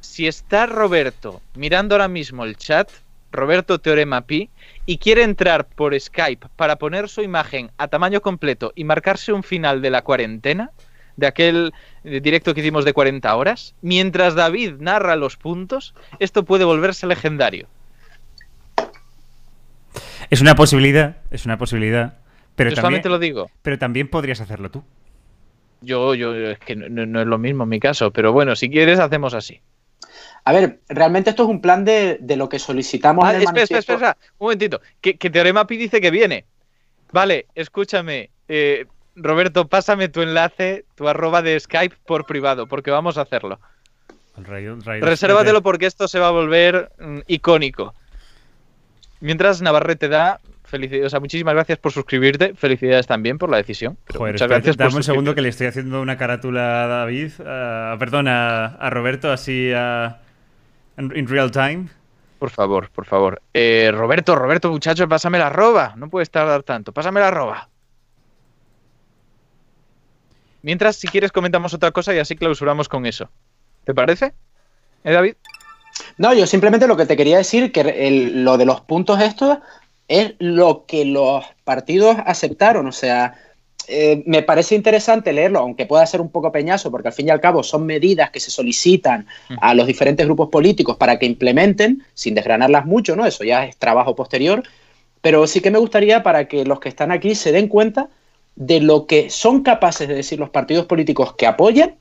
Si está Roberto mirando ahora mismo el chat, Roberto Teorema Pi, y quiere entrar por Skype para poner su imagen a tamaño completo y marcarse un final de la cuarentena, de aquel eh, directo que hicimos de 40 horas, mientras David narra los puntos, esto puede volverse legendario. Es una posibilidad, es una posibilidad. Pero también, lo digo. Pero también podrías hacerlo tú. Yo, yo, es que no, es lo mismo en mi caso, pero bueno, si quieres, hacemos así. A ver, realmente esto es un plan de, lo que solicitamos ah, espera, espera, espera, un momentito. Que, que Teorema Pi dice que viene. Vale, escúchame. Eh, Roberto, pásame tu enlace, tu arroba de Skype por privado, porque vamos a hacerlo. Resérvatelo porque esto se va a volver mm, icónico. Mientras Navarrete da, o sea, muchísimas gracias por suscribirte. Felicidades también por la decisión. muchas gracias dame un segundo que le estoy haciendo una carátula a David, perdón, a, Roberto, así en real time. Por favor, por favor. Eh, Roberto, Roberto, muchacho, pásame la arroba. No puedes tardar tanto. Pásame la arroba. Mientras, si quieres, comentamos otra cosa y así clausuramos con eso. ¿Te parece? ¿Eh, David? No, yo simplemente lo que te quería decir, que lo de los puntos estos es lo que los partidos aceptaron. O sea, eh, me parece interesante leerlo, aunque pueda ser un poco peñazo, porque al fin y al cabo son medidas que se solicitan a los diferentes grupos políticos para que implementen, sin desgranarlas mucho, ¿no? Eso ya es trabajo posterior. Pero sí que me gustaría para que los que están aquí se den cuenta de lo que son capaces de decir los partidos políticos que apoyan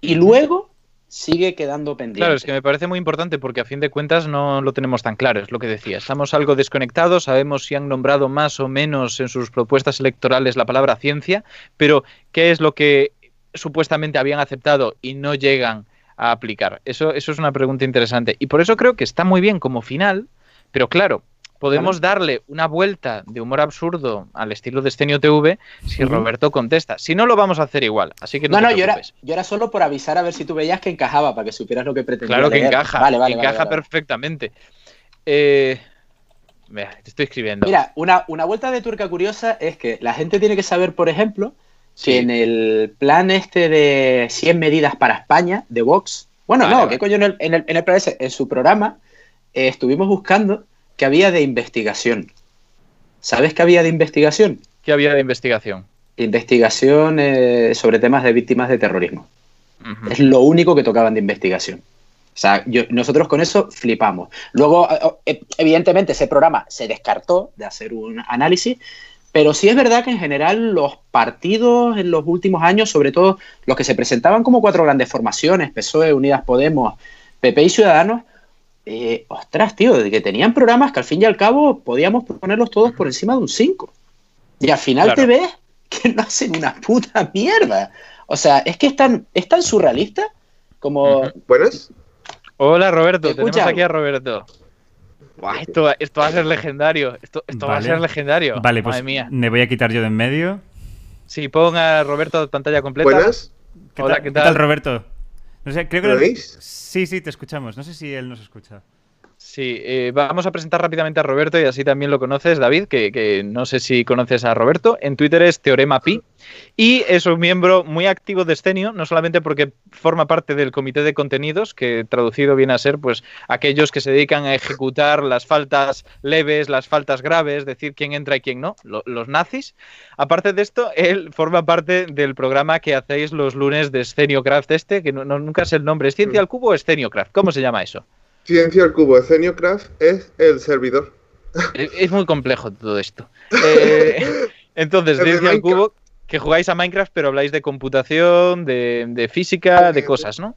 y luego sigue quedando pendiente. Claro, es que me parece muy importante porque a fin de cuentas no lo tenemos tan claro, es lo que decía. Estamos algo desconectados, sabemos si han nombrado más o menos en sus propuestas electorales la palabra ciencia, pero ¿qué es lo que supuestamente habían aceptado y no llegan a aplicar? Eso, eso es una pregunta interesante. Y por eso creo que está muy bien como final, pero claro, podemos darle una vuelta de humor absurdo al estilo de Escenio TV si Roberto contesta. Si no, lo vamos a hacer igual. Así que no, no, yo, era, yo era solo por avisar a ver si tú veías que encajaba, para que supieras lo que pretendía. Claro que encaja, vale, vale, encaja perfectamente. Eh, te estoy escribiendo. Mira, una, una vuelta de tuerca curiosa es que la gente tiene que saber, por ejemplo, si en el plan este de 100 medidas para España, de Vox, bueno, no, ¿qué coño? En el, en el, en el en su programa, eh, estuvimos buscando que había de investigación. ¿Sabes qué había de investigación? ¿Qué había de investigación? Investigación eh, sobre temas de víctimas de terrorismo. Es lo único que tocaban de investigación. O sea, nosotros con eso flipamos. Luego, eh, eh, evidentemente, ese programa se descartó de hacer un análisis, pero sí es verdad que en general los partidos en los últimos años, sobre todo los que se presentaban como cuatro grandes formaciones, PSOE, Unidas Podemos, PP y Ciudadanos, eh, ostras, tío, de que tenían programas que al fin y al cabo podíamos ponerlos todos por encima de un 5. Y al final te ves que no hacen una puta mierda. O sea, es que es tan, es tan surrealista como... ¿Buenas? Hola Roberto, tenemos aquí a Roberto. esto, va a ser legendario. Esto, va a ser legendario. Vale, pues me voy a quitar yo de en medio. Sí, ponga a Roberto pantalla completa. Buenas. Hola, ¿qué tal? Roberto? No sé, creo que ¿Lo veis? Sí, sí, te escuchamos. No sé si él nos escucha. Sí, eh, vamos a presentar rápidamente a Roberto y así también lo conoces, David, que, no sé si conoces a Roberto. En Twitter es Teorema Pi y es un miembro muy activo de Escenio, no solamente porque forma parte del comité de contenidos, que traducido viene a ser pues aquellos que se dedican a ejecutar las faltas leves, las faltas graves, decir quién entra y quién no, los nazis. Aparte de esto, él forma parte del programa que hacéis los lunes de Craft este, que no, nunca sé el nombre, ¿es Ciencia al Cubo o Craft? ¿Cómo se llama eso? Ciencia al cubo, Craft es el servidor. Es, muy complejo todo esto. Eh, entonces, Ciencia al cubo, que jugáis a Minecraft, pero habláis de computación, de, física, de cosas, ¿no?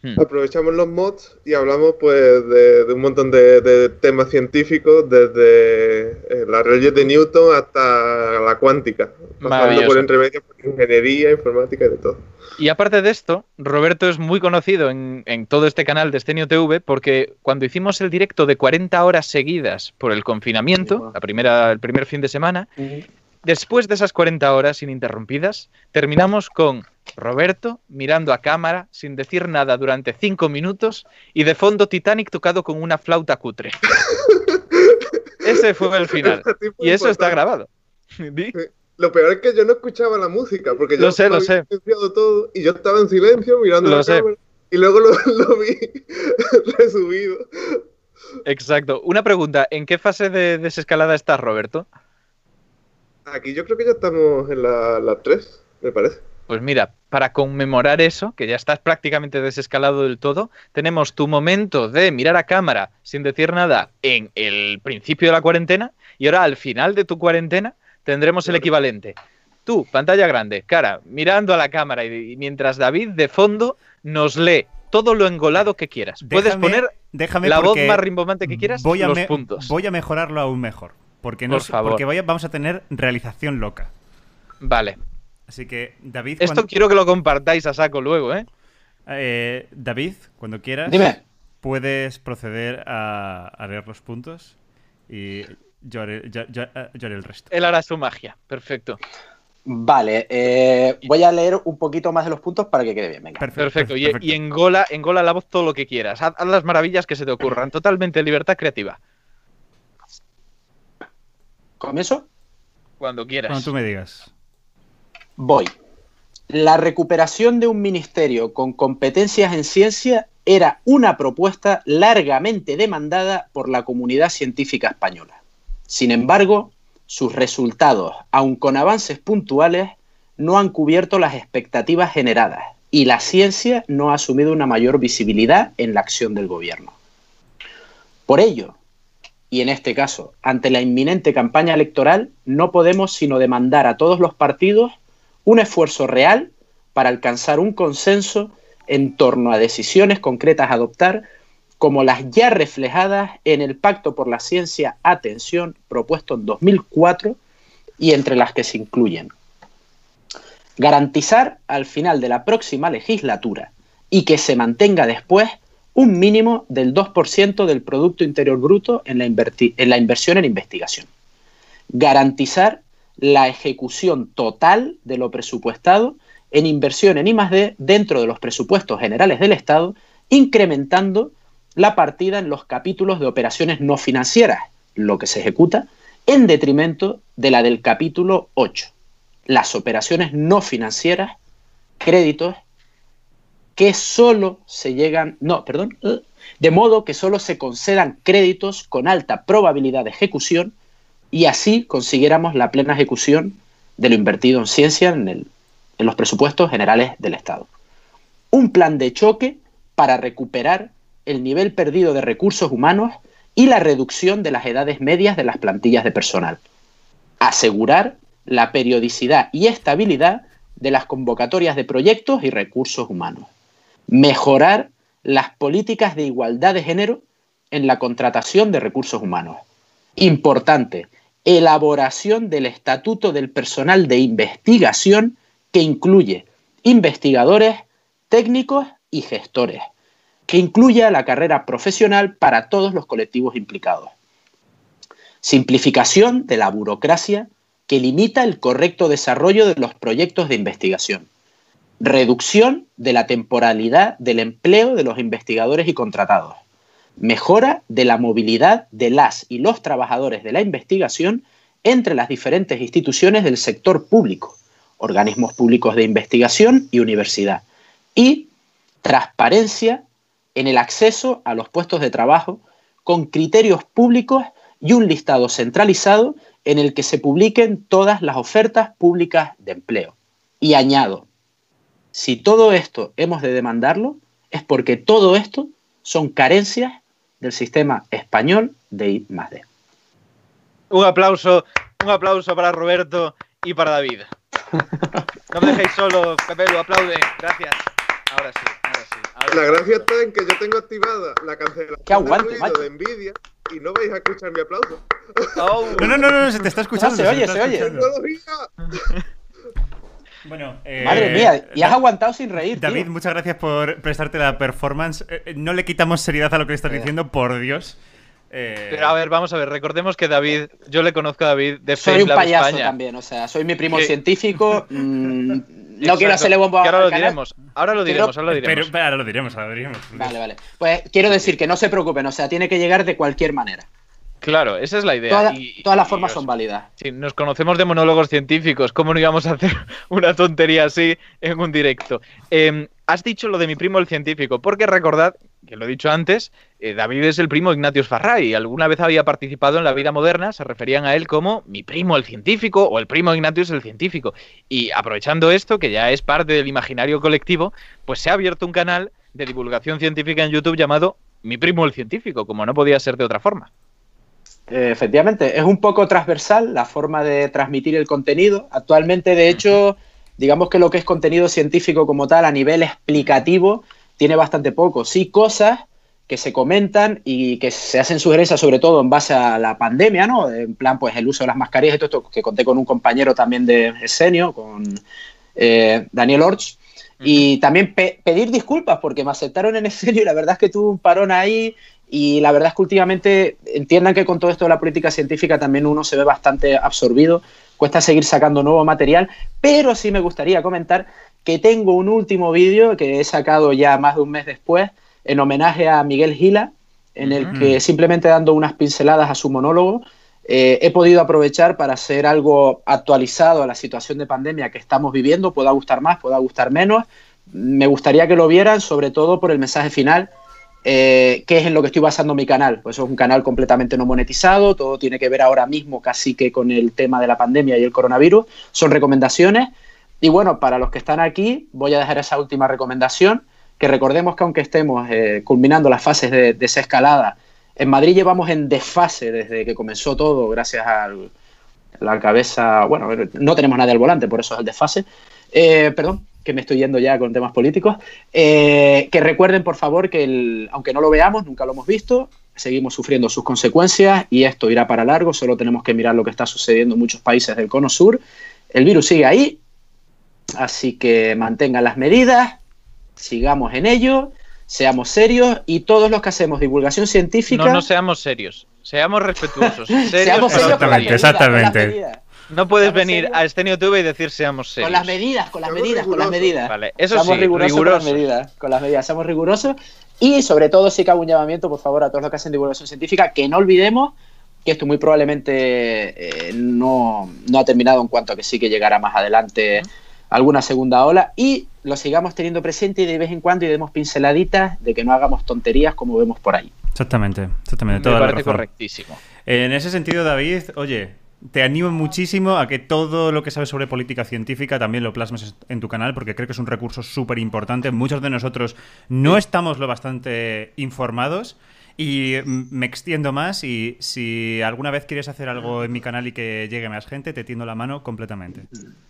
Hmm. Aprovechamos los mods y hablamos pues de, un montón de, temas científicos, desde eh, las leyes de Newton hasta la cuántica, pasando por entre medio por ingeniería, informática y de todo. Y aparte de esto, Roberto es muy conocido en, todo este canal de Estenio TV porque cuando hicimos el directo de 40 horas seguidas por el confinamiento, la primera, el primer fin de semana, después de esas 40 horas ininterrumpidas, terminamos con Roberto mirando a cámara sin decir nada durante 5 minutos y de fondo Titanic tocado con una flauta cutre. Ese fue el final. Y eso está grabado. Lo peor es que yo no escuchaba la música, porque yo lo sé, lo sé. todo y yo estaba en silencio mirando la cámara y luego lo, vi resubido. Exacto. Una pregunta, ¿en qué fase de desescalada estás, Roberto? Aquí yo creo que ya estamos en la, la 3, me parece. Pues mira, para conmemorar eso, que ya estás prácticamente desescalado del todo, tenemos tu momento de mirar a cámara sin decir nada en el principio de la cuarentena y ahora al final de tu cuarentena tendremos el equivalente. Tú, pantalla grande, cara, mirando a la cámara y, mientras David de fondo nos lee todo lo engolado que quieras. Puedes poner la voz más rimbombante que quieras, voy a los puntos. Voy a mejorarlo aún mejor. Porque, no, porque vamos a tener realización loca. Vale. Así que, David. Esto quiero que lo compartáis a saco luego, ¿eh? eh David, cuando quieras. Dime. Puedes proceder a, a leer los puntos. Y yo haré, el resto. Él hará su magia, perfecto. Vale, eh, voy a leer un poquito más de los puntos para que quede bien. Venga. Perfecto, Y, y, engola, engola la voz todo lo que quieras. Haz, las maravillas que se te ocurran. Totalmente libertad creativa. ¿Comienzo? Cuando quieras. Cuando tú me digas. Voy. La recuperación de un ministerio con competencias en ciencia era una propuesta largamente demandada por la comunidad científica española. Sin embargo, sus resultados, aun con avances puntuales, no han cubierto las expectativas generadas y la ciencia no ha asumido una mayor visibilidad en la acción del gobierno. Por ello, y en este caso, ante la inminente campaña electoral, no podemos sino demandar a todos los partidos un esfuerzo real para alcanzar un consenso en torno a decisiones concretas a adoptar como las ya reflejadas en el Pacto por la Ciencia Atención propuesto en 2004 y entre las que se incluyen. Garantizar al final de la próxima legislatura y que se mantenga después un mínimo del 2% del Producto Interior Bruto en la, en la inversión en investigación. Garantizar la ejecución total de lo presupuestado en inversión en I+D dentro de los presupuestos generales del Estado, incrementando la partida en los capítulos de operaciones no financieras, lo que se ejecuta, en detrimento de la del capítulo 8, las operaciones no financieras, créditos, que solo se llegan, no, perdón, eh, de modo que solo se concedan créditos con alta probabilidad de ejecución y así consiguiéramos la plena ejecución de lo invertido en ciencia en, en los presupuestos generales del Estado. Un plan de choque para recuperar el nivel perdido de recursos humanos y la reducción de las edades medias de las plantillas de personal. Asegurar la periodicidad y estabilidad de las convocatorias de proyectos y recursos humanos. Mejorar las políticas de igualdad de género en la contratación de recursos humanos. Importante, elaboración del Estatuto del Personal de Investigación que incluye investigadores, técnicos y gestores, que incluya la carrera profesional para todos los colectivos implicados. Simplificación de la burocracia que limita el correcto desarrollo de los proyectos de investigación. Reducción de la temporalidad del empleo de los investigadores y contratados. Mejora de la movilidad de las y los trabajadores de la investigación entre las diferentes instituciones del sector público, organismos públicos de investigación y universidad. Y transparencia en el acceso a los puestos de trabajo con criterios públicos y un listado centralizado en el que se publiquen todas las ofertas públicas de empleo. Y añado, si todo esto hemos de demandarlo, es porque todo esto son carencias del sistema español de I Un aplauso, un aplauso para Roberto y para David. No me dejéis solo, Capelo, aplaude. Gracias. Ahora sí, ahora sí. la gracia está en que yo tengo activada la cancelación de Nvidia y no vais a escuchar mi aplauso. Oh. No, no, no, no, se te está escuchando. se, oye, se, oye. Bueno, Madre mía, y has aguantado sin reír. David, muchas gracias por prestarte la performance. Eh, eh, no le quitamos seriedad a lo que le estás diciendo, por Dios. Eh, Pero a ver, vamos a ver, recordemos que David, yo le conozco a David de Soy un payaso también, o sea, soy mi primo científico. Mm, no quiero hacerle bombo a ahora lo diremos, ahora lo diremos, ahora lo diremos. Pero, ahora lo diremos, ahora lo diremos. Vale, vale. Pues quiero decir que no se preocupen, o sea, tiene que llegar de cualquier manera. Claro, esa es la idea. todas las formas son válidas. Sí, nos conocemos de monólogos científicos. ¿Cómo no íbamos a hacer una tontería así en un directo? Em, has dicho lo de mi primo el científico, porque recordad, que lo he dicho antes, eh, David es el primo Ignatius Farray. Alguna vez había participado en la vida moderna, se referían a él como mi primo el científico o el primo Ignatius el científico. Y aprovechando esto, que ya es parte del imaginario colectivo, pues se ha abierto un canal de divulgación científica en YouTube llamado Mi primo el científico, como no podía ser de otra forma. Eh, efectivamente, es un poco transversal la forma de transmitir el contenido. Actualmente, de hecho, digamos que lo que es contenido científico como tal, a nivel explicativo, tiene bastante poco. Sí, cosas que se comentan y que se hacen sugerencias sobre todo en base a la pandemia, ¿no? En plan, pues el uso de las mascarillas y todo esto, que conté con un compañero también de Esenio, con eh, Daniel Orch, y también pedir disculpas porque me aceptaron en Esenio y la verdad es que tuve un parón ahí y la verdad es que últimamente entiendan que con todo esto de la política científica también uno se ve bastante absorbido, cuesta seguir sacando nuevo material, pero sí me gustaría comentar que tengo un último vídeo que he sacado ya más de un mes después en homenaje a Miguel Gila, en el que simplemente dando unas pinceladas a su monólogo, eh, he podido aprovechar para hacer algo actualizado a la situación de pandemia que estamos viviendo, pueda gustar más, pueda gustar menos. Me gustaría que lo vieran, sobre todo por el mensaje final eh, ¿Qué es en lo que estoy basando mi canal? Pues es un canal completamente no monetizado, todo tiene que ver ahora mismo casi que con el tema de la pandemia y el coronavirus. Son recomendaciones. Y bueno, para los que están aquí, voy a dejar esa última recomendación, que recordemos que aunque estemos eh, culminando las fases de desescalada, en Madrid llevamos en desfase desde que comenzó todo, gracias a la cabeza, bueno, no tenemos nadie al volante, por eso es el desfase. Eh, perdón, que me estoy yendo ya con temas políticos, eh, que recuerden por favor que aunque no lo veamos, nunca lo hemos visto, seguimos sufriendo sus consecuencias y esto irá para largo, solo tenemos que mirar lo que está sucediendo en muchos países del cono sur. El virus sigue ahí, así que mantengan las medidas, sigamos en ello, seamos serios y todos los que hacemos divulgación científica... No, no seamos serios, seamos respetuosos. seamos serios exactamente, exactamente. No puedes venir a este YouTube y decir seamos serios. Con las medidas, con las medidas, con las medidas. Vale, eso sí, rigurosos, Con las medidas, con las medidas, somos rigurosos. Y sobre todo sí que hago un llamamiento, por favor, a todos los que hacen divulgación científica, que no olvidemos que esto muy probablemente eh, no, ha terminado en cuanto a que sí que llegará más adelante alguna segunda ola y lo sigamos teniendo presente y de vez en cuando y demos pinceladitas de que no hagamos tonterías como vemos por ahí. Exactamente, exactamente. Me parece correctísimo. En ese sentido, David, oye, te animo muchísimo a que todo lo que sabes sobre política científica también lo plasmes en tu canal, porque creo que es un recurso súper importante. Muchos de nosotros no estamos lo bastante informados. Y me extiendo más y si alguna vez quieres hacer algo en mi canal y que llegue más gente, te tiendo la mano completamente.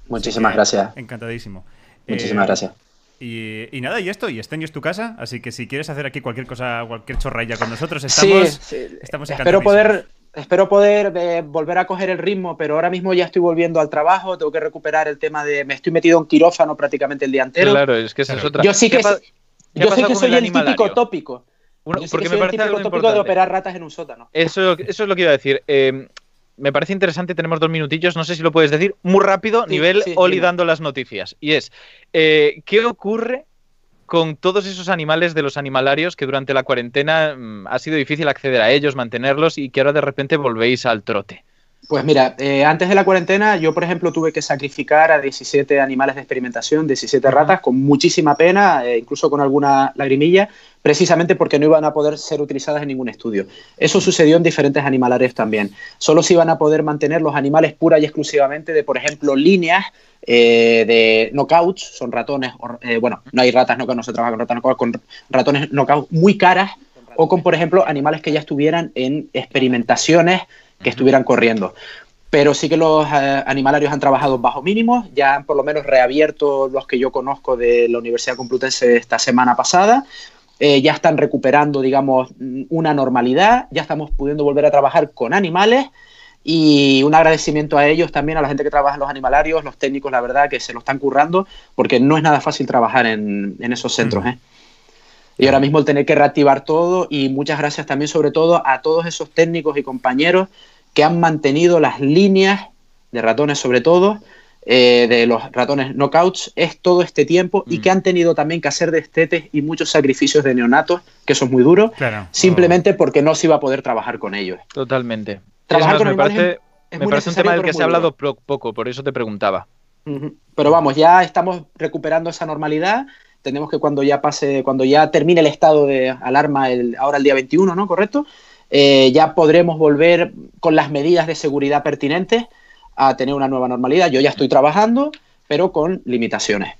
Muchísimas gracias. Encantadísimo. Muchísimas eh, gracias. Y, nada, y esto, y Esteño es tu casa, así que si quieres hacer aquí cualquier cosa, cualquier chorraya con nosotros, estamos, sí, estamos Espero poder espero poder eh, volver a coger el ritmo, pero ahora mismo ya estoy volviendo al trabajo, tengo que recuperar el tema de... Me estoy metido en quirófano prácticamente el día entero. Claro, es que esa es otra. Yo sí que, yo sé que soy el, típico tópico. porque me parece el típico tópico de operar ratas en un sótano. Eso, eso es lo que iba a decir. Eh, me parece interesante, tenemos dos minutillos, no sé si lo puedes decir, muy rápido, nivel Oli dando las noticias. Y es, eh, ¿qué ocurre con todos esos animales de los animalarios que durante la cuarentena mm, ha sido difícil acceder a ellos, mantenerlos y que ahora de repente volvéis al trote? Pues mira, eh, antes de la cuarentena yo, por ejemplo, tuve que sacrificar a 17 animales de experimentación, 17 ratas, con muchísima pena, eh, incluso con alguna lagrimilla, precisamente porque no iban a poder ser utilizadas en ningún estudio. Eso sucedió en diferentes animalarios también. Solo se iban a poder mantener los animales pura y exclusivamente de, por ejemplo, líneas eh, de knockouts, son ratones, bueno, no hay ratas knockout, no se trabaja con ratas knockout, con ratones knockout muy caras, o con, por ejemplo, animales que ya estuvieran en experimentaciones que estuvieran corriendo. Pero sí que los eh, animalarios han trabajado bajo mínimos, ya han por lo menos reabierto los que yo conozco de la Universidad Complutense esta semana pasada. Eh, ya están recuperando, digamos, una normalidad, ya estamos pudiendo volver a trabajar con animales y un agradecimiento a ellos también, a la gente que trabaja en los animalarios, los técnicos, la verdad, que se lo están currando, porque no es nada fácil trabajar en, esos centros. ¿eh? Y ahora mismo el tener que reactivar todo y muchas gracias también sobre todo a todos esos técnicos y compañeros que han mantenido las líneas de ratones sobre todo, eh, de los ratones knockouts, es todo este tiempo y mm. que han tenido también que hacer destetes y muchos sacrificios de neonatos, que eso es muy duro, simplemente porque no se iba a poder trabajar con ellos. Totalmente. Trabajar con me parece, me parece un tema del que se ha hablado poco, por eso te preguntaba. Pero vamos, ya estamos recuperando esa normalidad tenemos que cuando ya pase, cuando ya termine el estado de alarma, el, ahora el día 21, ¿no? ¿Correcto? Eh, ya podremos volver con las medidas de seguridad pertinentes a tener una nueva normalidad. Yo ya estoy trabajando, pero con limitaciones.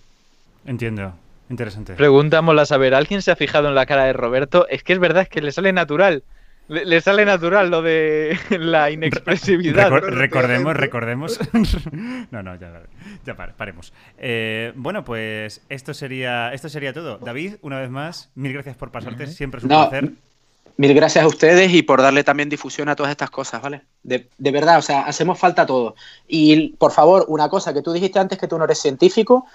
Entiendo. Interesante. Preguntamos a saber, ¿alguien se ha fijado en la cara de Roberto? Es que es verdad, es que le sale natural. Le, sale natural lo de la inexpresividad. recordemos, recordemos. no, no, ya, ya paremos. Eh, bueno, pues esto sería, esto sería todo. David, una vez más, mil gracias por pasarte. Siempre es un placer. Mil gracias a ustedes y por darle también difusión a todas estas cosas, ¿vale? De, de verdad, o sea, hacemos falta todo. Y por favor, una cosa que tú dijiste antes que tú no eres científico.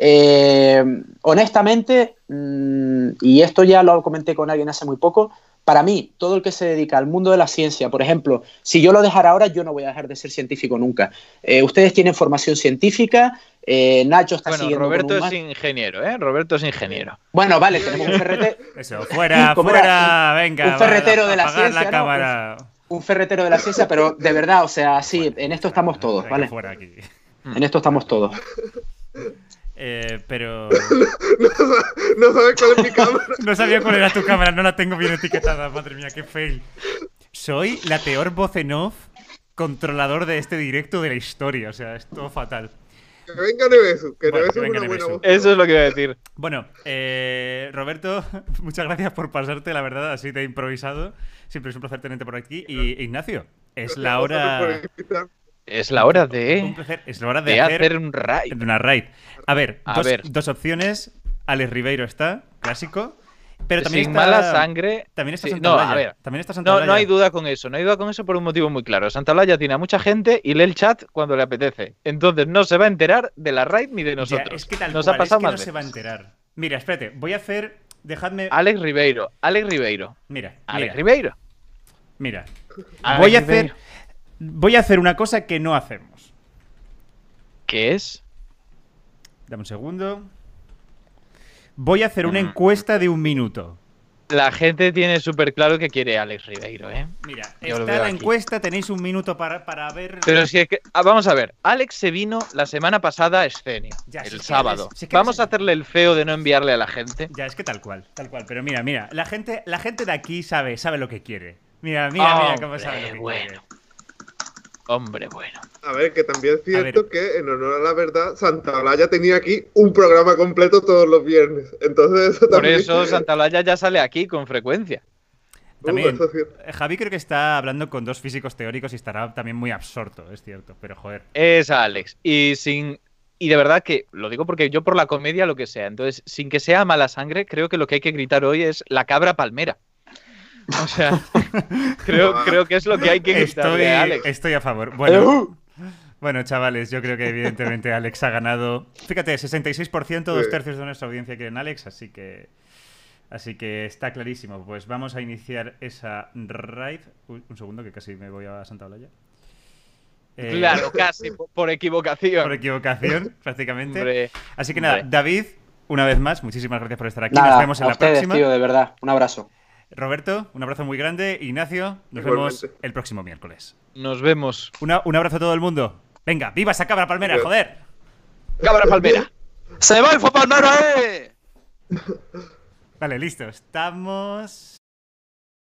Eh, honestamente, mm, y esto ya lo comenté con alguien hace muy poco, para mí, todo el que se dedica al mundo de la ciencia, por ejemplo, si yo lo dejara ahora, yo no voy a dejar de ser científico nunca. Eh, ustedes tienen formación científica, eh, Nacho está bueno, siguiendo. Roberto es ingeniero, ¿eh? Roberto es ingeniero. Bueno, vale, tenemos un ferretero. Eso, fuera, fuera, venga. Un ferretero de la ciencia. La Un, ferretero de la ciencia, pero de verdad, o sea, sí, en esto estamos todos, ¿vale? Fuera aquí. En esto estamos todos. Eh, pero. no, sabes cuál es mi cámara. no sabía cuál era tu cámara, no la tengo bien etiquetada, madre mía, qué fail. Soy la peor voz en off controlador de este directo de la historia, o sea, es todo fatal. Que venga Nevesu, que bueno, Nevesu es una buena voz. Eso es lo que iba a decir. Bueno, eh, Roberto, muchas gracias por pasarte, la verdad, así te he improvisado. Siempre es un placer tenerte por aquí. Y Ignacio, es la hora. Es la hora de. Es la hora de, hacer, un raid. Una raid. A ver, dos, opciones. Alex Ribeiro está, clásico. Pero también Sin está, mala sangre. También está Santa no, a ver, también está no, no hay duda con eso. No hay duda con eso por un motivo muy claro. Santa Blaya tiene a mucha gente y lee el chat cuando le apetece. Entonces no se va a enterar de la raid ni de nosotros. es que tal Nos ha pasado es que no se va a enterar. Mira, espérate, voy a hacer. Dejadme. Alex Ribeiro. Alex Ribeiro. Mira. Alex Ribeiro. Mira. voy a hacer. Voy a hacer una cosa que no hacemos. ¿Qué es? Dame un segundo. Voy a hacer una mm. encuesta de un minuto. La gente tiene súper claro que quiere Alex Ribeiro, ¿eh? Mira, está la encuesta, tenéis un minuto para, ver. Pero si es que. Ah, vamos a ver, Alex se vino la semana pasada a Escenio, el sábado. vamos a hacerle el feo de no enviarle a la gente. Ya, es que tal cual, tal cual. Pero mira, mira, la gente, la gente de aquí sabe, sabe lo que quiere. Mira, mira, mira cómo sabe lo que bueno. Hombre, bueno. A ver, que también es cierto que, en honor a la verdad, Santa Olaya tenía aquí un programa completo todos los viernes. Entonces, eso Por eso Santa Olaya ya sale aquí con frecuencia. También, eh, Javi creo que está hablando con dos físicos teóricos y estará también muy absorto, es cierto, pero joder. Es Alex. Y sin. Y de verdad que lo digo porque yo por la comedia lo que sea. Entonces, sin que sea mala sangre, creo que lo que hay que gritar hoy es la cabra palmera. O sea, creo, creo que es lo que hay que estoy, Alex. Estoy a favor. Bueno, bueno, chavales, yo creo que evidentemente Alex ha ganado. Fíjate, 66%, dos tercios de nuestra audiencia quieren Alex, así que. Así que está clarísimo. Pues vamos a iniciar esa raid. un segundo, que casi me voy a Santa Olaya. Eh, claro, casi, por equivocación. Por equivocación, prácticamente. Así que nada, David, una vez más, muchísimas gracias por estar aquí. Nos vemos en la próxima. Tío, de verdad. Un abrazo. Roberto, un abrazo muy grande. Ignacio, nos vemos el próximo miércoles. Nos vemos. un abrazo a todo el mundo. Venga, viva esa cabra palmera, joder. Cabra palmera. ¡Se va el palmera, eh! Vale, listo. Estamos.